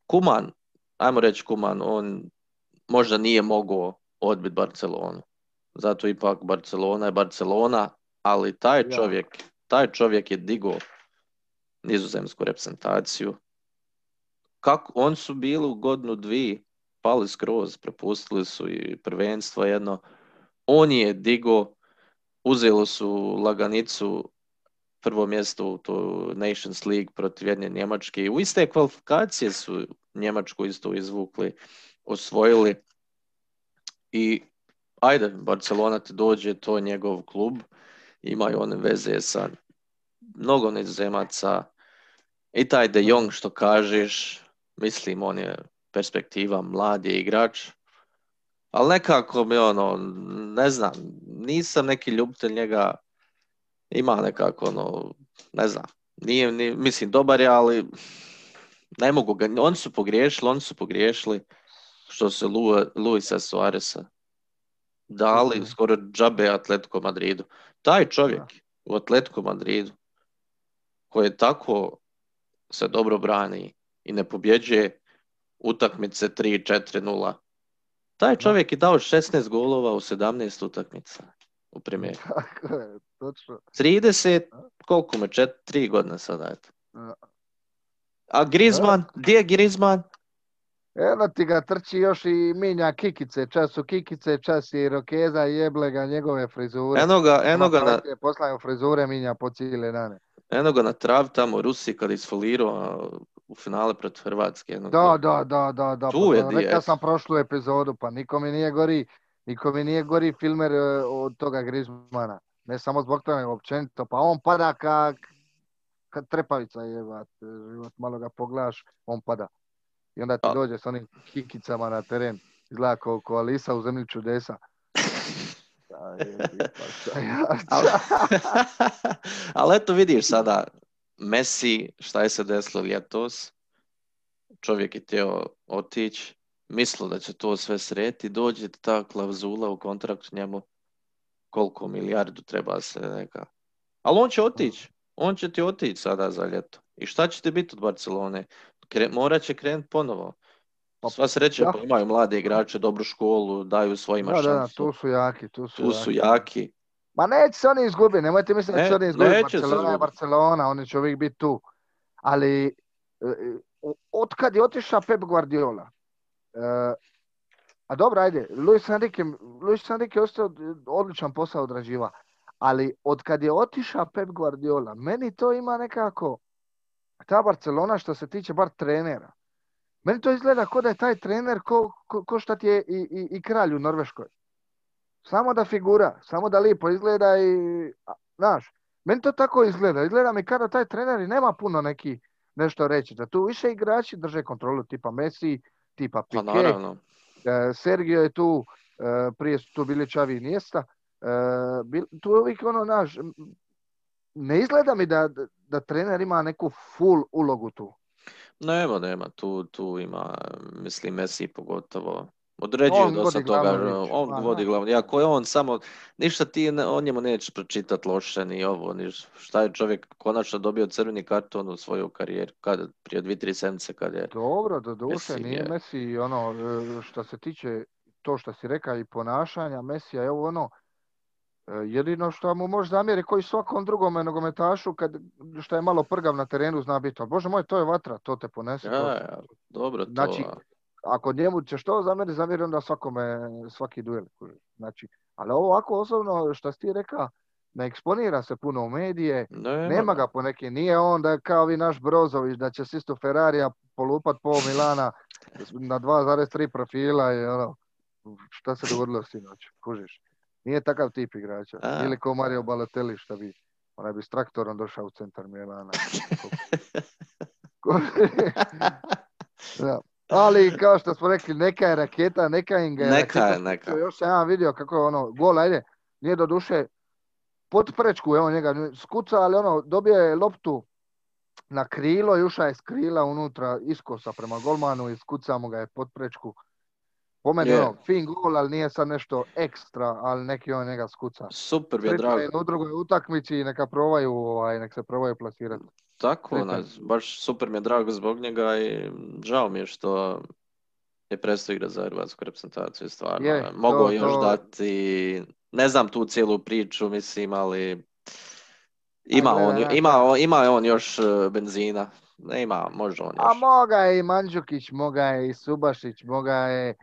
Kuman, ajmo reći Kuman, on možda nije mogao odbiti Barcelonu. Zato ipak Barcelona je Barcelona, ali taj čovjek, taj čovjek je digao nizozemsku reprezentaciju. Kako, on su bili u godinu dvije pali skroz, propustili su i prvenstvo jedno. On je digo, uzeli su laganicu prvo mjesto u to Nations League protiv jedne Njemačke. U iste kvalifikacije su Njemačku isto izvukli, osvojili. I ajde, Barcelona ti dođe, to je njegov klub. Imaju one veze sa mnogo nizozemaca. I taj De Jong što kažeš, mislim on je perspektiva, mladi igrač. Ali nekako mi ono, ne znam, nisam neki ljubitelj njega, ima nekako ono, ne znam, nije, ni, mislim, dobar je, ali ne mogu ga, oni su pogriješili, oni su pogriješili što se Lu, Luisa Suaresa dali Mhm. skoro džabe Atletico Madridu. Taj čovjek u Atletico Madridu koji je tako se dobro brani i ne pobjeđuje utakmice 3-4-0. Taj čovjek je dao 16 golova u 17 utakmica u premijeri. (laughs) Tako je, točno. 30, koliko me, 4 godine sada, eto. A Griezmann, gdje je Griezmann? Eno ti ga trči još i minja kikice, čas su kikice, čas je i rokeza, jeble ga njegove frizure. Eno ga, eno ga, na, poslaju frizure minja po cijele dane. Eno ga na trav tamo u Rusiji kad je isfolirao u finale protiv Hrvatske. Eno Da, da, da, da, da. Tu pa je Rekao sam prošlu epizodu, pa niko mi nije gori, niko mi nije gori filmer e, od toga Griezmana. Ne samo zbog toga, nego općenito. Pa on pada kak, kad trepavica jebat, život, malo ga pogledaš, on pada. I onda ti A. dođe s onim kikicama na teren. Izgleda kao ko Alisa u zemlji čudesa. Da, jebi, pa šta ja- (laughs) Ali, (laughs) ali eto vidiš sada, Messi, šta je se desilo ljetos, čovjek je htio otići, mislio da će to sve sreti, dođe ta klauzula u kontraktu njemu, koliko milijardu treba se neka. Ali on će otići, on će ti otići sada za ljeto. I šta će ti biti od Barcelone? Kre, morat će krenuti ponovo. Pa, Sva sreća, pa imaju mlade igrače, dobru školu, daju svojima Da, da, da, šansu. tu su jaki, tu su, tu su jaki. jaki. Ma neće se oni izgubiti, nemojte misliti da će oni izgubiti. neće se Barcelona je. Barcelona, oni će uvijek biti tu. Ali, e, e, otkad je otišao Pep Guardiola, e, a dobro, ajde, Luis Enrique, Luis Enrique je ostao odličan posao odrađiva, ali otkad je otišao Pep Guardiola, meni to ima nekako, ta Barcelona što se tiče bar trenera, meni to izgleda kao da je taj trener ko, ko, ko šta ti je i, i, i kralj u Norveškoj. Samo da figura, samo da lijepo izgleda i, znaš, meni to tako izgleda. Izgleda mi kada taj trener i nema puno neki nešto reći. Da tu više igrači drže kontrolu, tipa Messi, tipa Pa Pique, naravno. e, Sergio je tu, e, prije su tu bili Čavi i Iniesta. E, bil- tu je uvijek ono, naš, m, ne izgleda mi da, da trener ima neku full ulogu tu. Nema, nema, tu, tu ima, mislim, Messi pogotovo. Određuje On dosta vodi toga, riječ, on ma, vodi da. glavnu. Ako je on samo, ništa ti ne- o njemu nećeš pročitati loše, ni ovo, ni šta je čovjek konačno dobio crveni karton u svoju karijeru, kad, prije dvije, tri sedmice kad je. Dobro, do duše, Messi nije je- Messi ono, e, što se tiče to što si rekao i ponašanja Mesija, evo ono, jedino što mu može zamjeriti koji svakom drugome nogometašu kad što je malo prgav na terenu zna biti, bože moj, to je vatra, to te ponese. Ja, ja, dobro to. Znači, Ako njemu ćeš to zamjeriti, zamjeri onda svakome, svaki duel. Znači, ali ovo ovako osobno što si ti rekao, ne eksponira se puno u medije, nema, nema ga po neki, nije on da je kao vi naš Brozović, da će s isto Ferrarija polupat pol Milana (laughs) na 2,3 profila i ono, šta se dogodilo sinoć, kužiš. Nije takav tip igrača. A. Ili kao Mario Balotelli što bi, onaj bi s traktorom došao u centar Milana. (laughs) Da. Ali kao što smo rekli, neka je raketa, neka im ga je Neka raketa neka. Još sam ja vidio kako je ono, gol, ajde, nije do duše pod prečku, evo njega skuca, ali ono, dobio je loptu na krilo i je s krila unutra iskosa prema golmanu i skuca mu ga je pod prečku. Po meni Je. ono, fin gol, ali nije sad nešto ekstra, ali neki on njega skuca. Super mi je drago. u drugoj utakmici i neka probaju, ovaj, nek se probaju plasirati. Tako, onaj, baš super mi je drago zbog njega i žao mi je što je prestao igrati za hrvatsku reprezentaciju, stvarno. Je, Mogao to- još to- dati, ne znam tu cijelu priču, mislim, ali ima on, ima, ima on još e, benzina Ne ima, može on A još. moga je i Mandžukić, moga je i Subašić, moga je...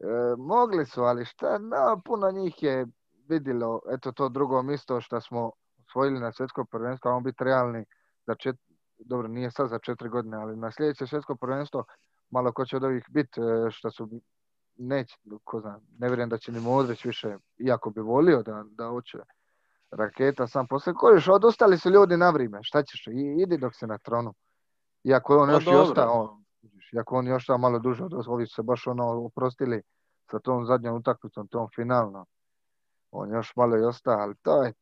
e, mogli su, ali šta, no, puno njih je vidjelo, eto to drugo mjesto što smo osvojili na svjetsko prvenstvo, a biti realni za čet... dobro, nije sad za četiri godine, ali na sljedeće svjetsko prvenstvo malo ko će od ovih biti, e, što su neće, ko zna, ne vjerujem da će ni Modrić više, iako bi volio da, da hoće raketa sam poslije. Kojiš, odustali su ljudi na vrijeme, šta ćeš, I, idi dok se na tronu. Iako je on Pa još i ostao, vidiš, iako on je ostao malo duže od ovi su se baš ono oprostili sa tom zadnjom utakmicom, tom finalno. On još malo i ostao, ali to je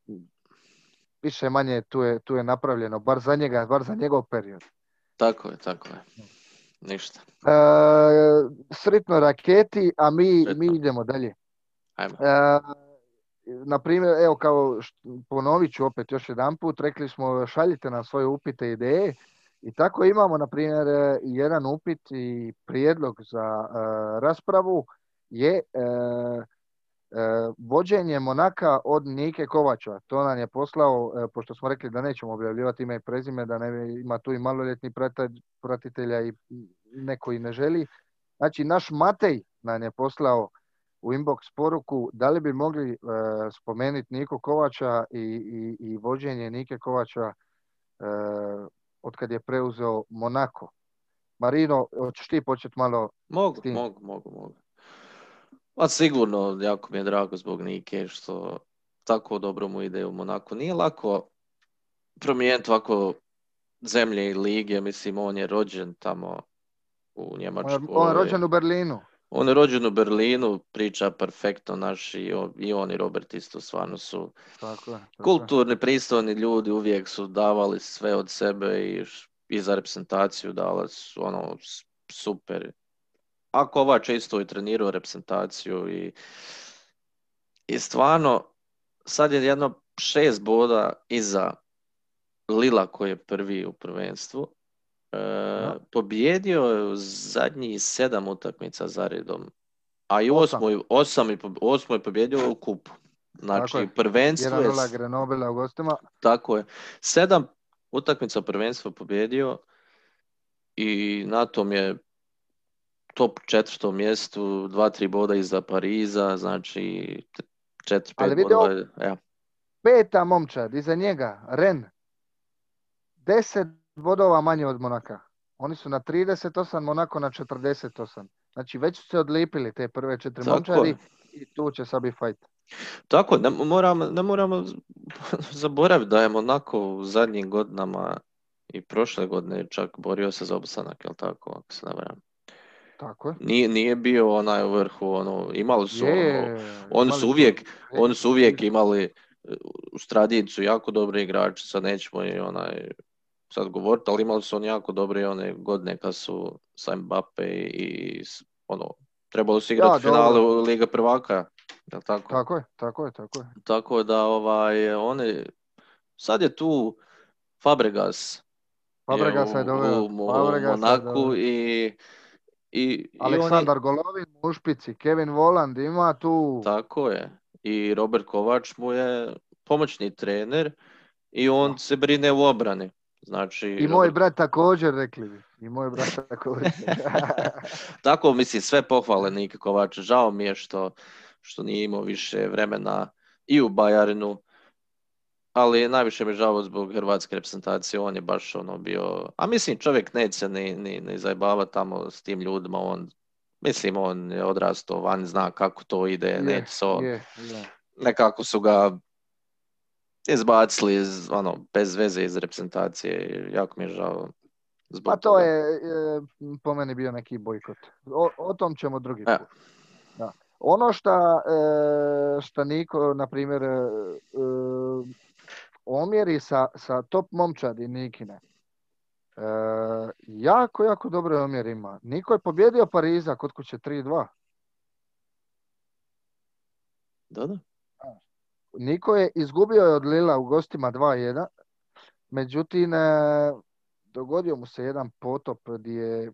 više manje tu je, tu je napravljeno, bar za njega, bar za njegov period. Tako je, tako je. Ništa. E, sritno raketi, a mi, Sretno. mi idemo dalje. Ajmo. E, na primjer, evo kao ponovit ću opet još jedan put, rekli smo šaljite nam svoje upite i ideje i tako imamo na primjer e, jedan upit i prijedlog za e, raspravu je e, e, vođenje Monaka od Nike Kovača. To nam je poslao, e, pošto smo rekli da nećemo objavljivati ime i prezime, da ne ima tu i maloljetni pratitelja i neko i ne želi. Znači, naš Matej nam je poslao u inbox poruku da li bi mogli e, spomenuti Niko Kovača i, i, i vođenje Nike Kovača od kad je preuzeo Monako. Marino, hoćeš ti početi malo? Mogu, mogu, mogu, mogu. Pa sigurno, jako mi je drago zbog Nike što tako dobro mu ide u Monaku. Nije lako promijeniti ovako zemlje i lige, mislim on je rođen tamo u Njemačkoj. on je rođen u Berlinu. On je rođen u Berlinu, priča perfektno naš i on i, on i Robert isto stvarno su Tako tako kulturni, pristojni ljudi, uvijek su davali sve od sebe i, i za reprezentaciju dala su ono super. A Kovač je isto i trenirao reprezentaciju i, i stvarno sad je jedno šest boda iza Lila koji je prvi u prvenstvu. E, pobjedio je u zadnjih sedam utakmica za redom. A i Osam. osmu, osam i osmu je pobjedio u kupu. Znači, je. prvenstvo je 1-0 Grenobila u gostima. tako je. Sedam utakmica prvenstva pobjedio i na tom je top četvrtom mjestu, dva, tri boda iza Pariza, znači četiri, Ali pet ovo- bodova. je- Ja, Peta momčad, iza njega, Ren. 10 bodova manje od Monaka. Oni su na 38, Monako na 48. Znači već su se odlipili te prve četiri Tako i tu će sad biti fajt. Tako, ne moramo, ne moramo (laughs) zaboraviti da je Monako u zadnjim godinama i prošle godine čak borio se za opstanak, jel tako, ako se ne varam. Tako je. Nije, nije bio onaj u vrhu, ono, imali su, ono, Je, oni imali su uvijek, oni su uvijek imali e, uz tradiciju jako dobri igrači, sad nećemo i onaj sad govoriti, ali imali su oni jako dobre one godine kad su sa Mbappe i, i ono, trebalo su igrati Da, finale dobro. u Liga prvaka, jel tako? Tako je, tako je, tako je. Tako da ovaj oni sad je tu Fabregas Fabregasa je u, doveo. u Fabregasa je Monaku doveo. i i, i je- Aleksandar Golovin u špici, Kevin Voland ima tu. tako je. I Robert Kovač mu je pomoćni trener i on se brine u obrani. Znači, I moj brat također, rekli bi. I moj brat (laughs) također. (laughs) Tako, mislim, sve pohvale Nike Kovača. Žao mi je što, što nije imao više vremena i u Bajarinu, ali najviše mi je žao zbog hrvatske reprezentacije. On je baš ono bio... A mislim, čovjek neće ni, ni, ni zajebavati tamo s tim ljudima. On, mislim, on je odrastao van, zna kako to ide. Je, neće se on- je, je. nekako su ga izbacili iz, ono, bez veze iz reprezentacije. Jako mi je žao. Zbog Pa to toga. je e, po meni bio neki bojkot. O, o tom ćemo drugi E. put. Da. Ono šta, e, šta Niko, na primjer, e, e, omjeri sa, sa top momčadi Nikine. E, jako, jako dobre omjer ima. Niko je pobjedio Pariza kod kuće 3-2. Da, da. Niko je izgubio je od Lila u gostima 2-1. Međutim, e, dogodio mu se jedan potop gdje je e,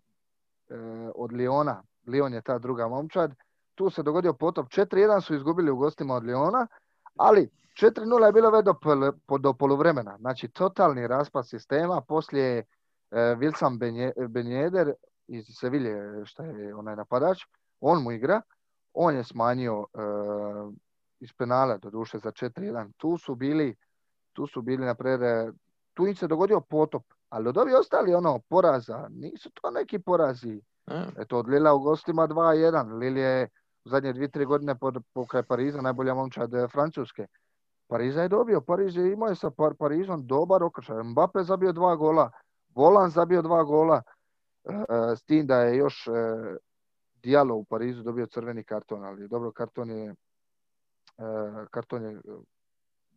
od Liona, Lion je ta druga momčad, tu se dogodio potop, 4-1 su izgubili u gostima od Liona, ali 4-0 je bilo već do, do poluvremena. Znači, totalni raspad sistema, poslije e, Wilson Benjeder iz Sevilje, šta je onaj napadač, on mu igra, on je smanjio iz penala do duše za 4-1. Tu su bili, tu su bili na tu im se dogodio potop, ali od ovih ostali ono poraza, nisu to neki porazi. Eto, od Lila u gostima 2-1. Lil je u zadnje dvije, tri godine pod, pokraj Pariza najbolja momčad eh, Francuske. Pariza je dobio, Pariz je imao je sa Parizom dobar okršaj. Mbappe zabio dva gola, Volan zabio dva gola, e, s tim da je još e, Dijalo u Parizu dobio crveni karton, ali dobro, karton je, e, karton je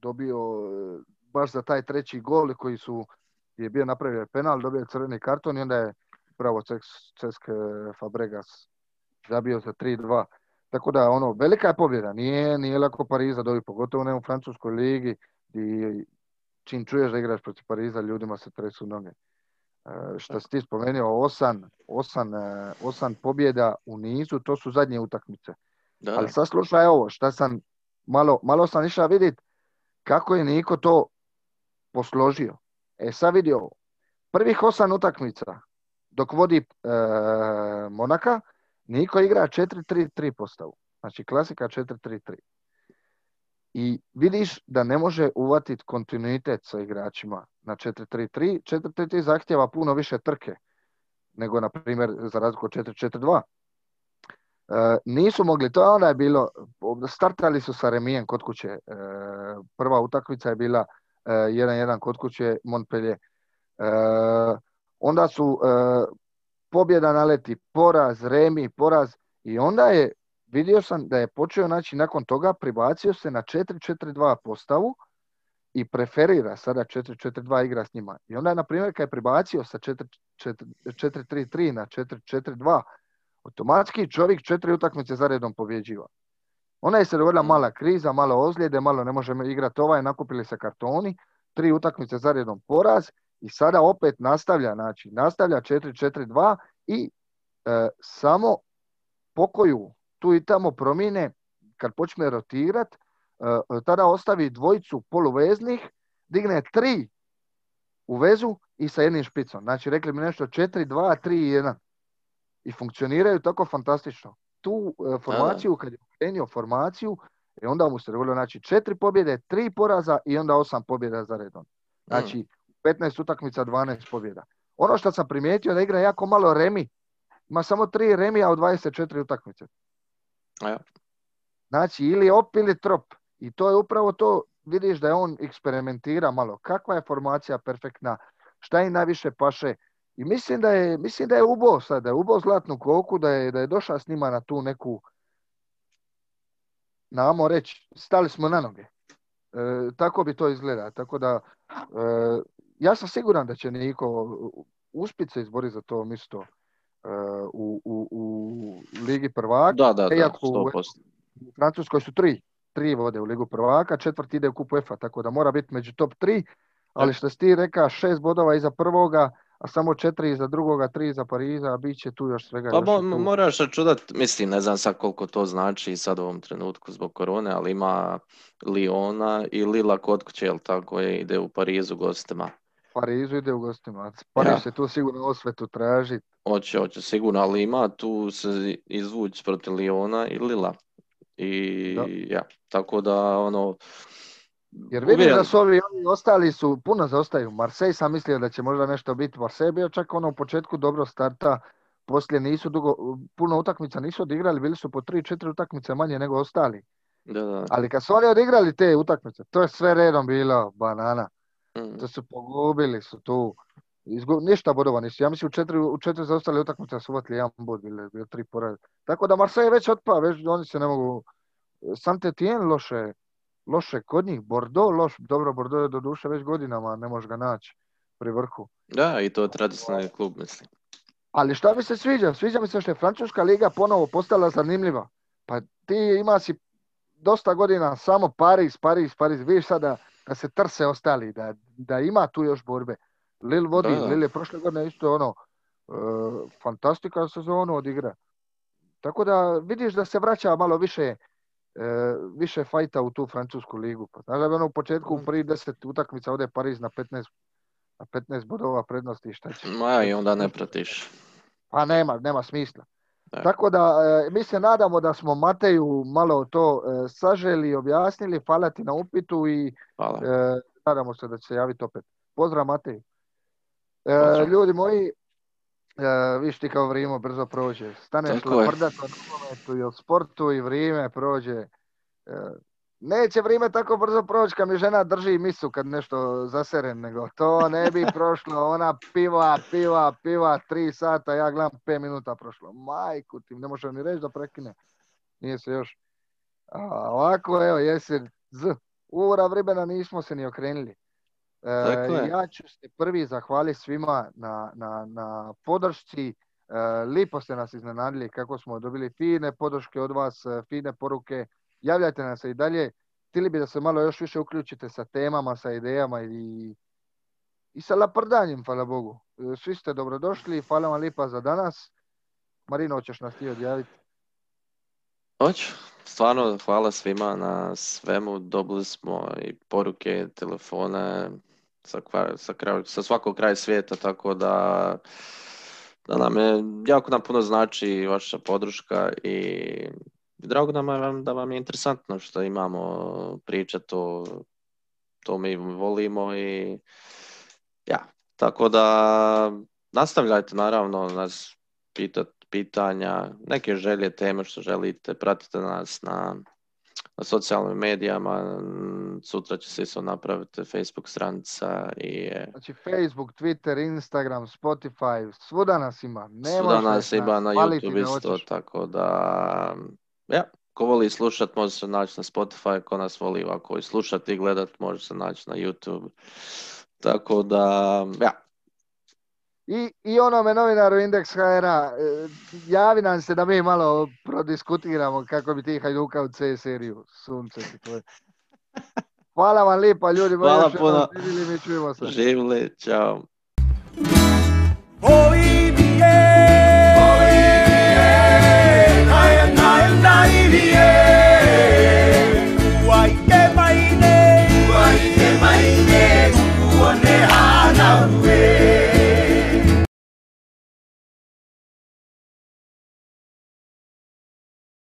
dobio baš za taj treći gol koji su je bio napravio penal, dobio je crveni karton i onda je pravo Cesk Fabregas zabio za 3-2. Tako da, ono, velika je pobjeda. Nije, nije lako Pariza dobiti, pogotovo ne u francuskoj ligi, i čim čuješ da igraš protiv Pariza, ljudima se tresu noge. E, što si ti spomenuo, osam, osam, e, osam pobjeda u nizu, to su zadnje utakmice. Da. Ali sad slušaj ovo, šta sam, malo, malo sam išao vidjeti kako je Niko to posložio. E sad vidi ovo. Prvih osam utakmica dok vodi e, Monaka, Niko igra 4-3-3 postavu. Znači klasika 4-3-3. I vidiš da ne može uvatiti kontinuitet sa igračima na 4-3-3. 4-3-3 zahtjeva puno više trke nego, na primjer, za razliku od 4-4-2. E, nisu mogli, to je onda je bilo, startali su sa remijem kod kuće. E, prva utakmica je bila 1-1 e, kod kuće Montpellier. E, onda su e, pobjeda naleti, poraz, remi, poraz i onda je, vidio sam da je počeo, znači nakon toga pribacio se na 4-4-2 postavu i preferira sada 4-4-2 igra s njima. I onda je, na primjer, kad je pribacio sa 4-3-3 na 4-4-2, automatski čovjek četiri utakmice za redom pobjeđiva. Ona je se dogodila mala kriza, malo ozljede, malo ne možemo igrati ovaj, nakupili se kartoni, tri utakmice za redom poraz i sada opet nastavlja, znači nastavlja 4-4-2 i e, samo pokoju tu i tamo promine kad počne rotirat, e, tada ostavi dvojicu poluveznih, digne tri u vezu i sa jednim špicom. Znači rekli mi nešto 4, 2, 3 i 1. I funkcioniraju tako fantastično. Tu e, formaciju, kad je krenio formaciju, i onda mu se dogodilo znači četiri pobjede, tri poraza i onda osam pobjeda za redom. Znači, 15 utakmica, 12 pobjeda. Ono što sam primijetio da igra jako malo remi. Ima samo tri remija u 24 utakmice. Ja. Znači, ili op ili trop. I to je upravo to, vidiš da je on eksperimentira malo. Kakva je formacija perfektna, šta im najviše paše. I mislim da je, mislim da je ubo sad, da je ubo zlatnu koku, da je, da je došao s njima na tu neku, namo reći, stali smo na noge. E, tako bi to izgleda. Tako da, e, ja sam siguran da će Niko uspjeti se izboriti za to mjesto uh, u, u, u Ligi prvaka. Da, da, da, U, u Francuskoj su tri, tri vode u Ligu prvaka, četvrti ide u kupu EFA, tako da mora biti među top tri, ali što si ti reka, šest bodova iza prvoga, a samo četiri za drugoga, tri za Pariza, a bit će tu još svega. Pa još moraš računat, mislim, ne znam sad koliko to znači sad u ovom trenutku zbog korone, ali ima Liona i Lila kod kuće, jel tako je, ide u Parizu gostima. Parizu ide u gostima. Pariz se tu sigurno osvetu traži. Hoće, hoće sigurno, ali ima tu se izvući protiv Liona i Lila. I ja, tako da ono... Jer vidim da su ovi oni ostali su, puno zaostaju. Marsej sam mislio da će možda nešto biti. Marsej bio čak ono u početku dobro starta, poslije nisu dugo, puno utakmica nisu odigrali, bili su po 3-4 utakmice manje nego ostali. Da, da. Ali kad su oni odigrali te utakmice, to je sve redom bilo banana. Mm. To su pogubili su tu. Ništa bodova nisu. Ja mislim u četiri, u četiri zaostale utakmice su uvatili jedan bod, bili, bili tri pored. Tako da Marseille već otpa, već oni se ne mogu... Saint-Étienne loše, loše kod njih. Bordeaux loš, dobro, Bordeaux je do duše već godinama, ne može ga naći pri vrhu. Da, i to tradicionalni klub, mislim. Ali šta mi se sviđa? Sviđa mi se što je Francuska liga ponovo postala zanimljiva. Pa ti ima si dosta godina samo Paris, Paris, Paris. Vidiš sada da se trse ostali, da, da ima tu još borbe. Lil vodi, Lil je prošle godine isto ono, uh, fantastika sezonu odigra. Tako da vidiš da se vraća malo više više fajta u tu francusku ligu. Pa, znaš da ono u početku u prvi deset utakmica ode Pariz na 15 A 15 bodova prednosti šta će? Ma i onda ne pratiš. Pa nema, nema smisla. Da. Tako da e, mi se nadamo da smo Mateju malo to e, saželi, objasnili, hvala ti na upitu i Hvala. e, nadamo se da će se javiti opet. Pozdrav Matej. E, Pozdrav. ljudi moji, e, viš ti kao vrijeme brzo prođe. Staneš laprdat o nogometu i o sportu i vrijeme prođe. E, neće vrijeme tako brzo proći kad mi žena drži misu kad nešto zaserem, nego to ne bi (laughs) prošlo. Ona piva, piva, piva, tri sata, ja gledam pet minuta prošlo. Majku ti, ne može ni reći da prekine. Nije se još. A, ovako, evo, jesi z. Ura vremena nismo se ni okrenuli. E, je. ja ću se prvi zahvaliti svima na, na, na podršci. E, lipo ste nas iznenadili kako smo dobili fine podrške od vas, e, fine poruke. Javljajte nam se i dalje. Htjeli bi da se malo još više uključite sa temama, sa idejama i, i sa laprdanjem, hvala Bogu. E, Svi ste dobrodošli, hvala vam lipa za danas. Marino, hoćeš nas ti odjaviti? Hoću. Stvarno hvala svima na svemu. Dobili smo i poruke, telefone sa, sa, kraju, sa svakog kraja svijeta, tako da, da nam je, jako nam puno znači vaša podrška i drago nam je da vam je interesantno što imamo priča, to, to mi volimo i ja, tako da nastavljajte naravno nas pitat pitanja, neke želje, teme što želite, pratite nas na, na socijalnim medijama, Mm, sutra će se isto napraviti Facebook stranica i Znači Facebook, Twitter, Instagram, Spotify, svuda nas ima. Ne svuda nas ima na YouTube isto, tako da ja, ko voli slušat može se naći na Spotify, ko nas voli ovako i slušati i gledat može se naći na YouTube. Tako da, ja, I, I onome novinaru Indeks HR-a, e, javi nam se da mi malo prodiskutiramo kako bi ti Hajduka u C seriju. Sunce ti tvoje. Hvala vam lijepa ljudi. Hvala puno. mi čujemo se. živjeli, čao.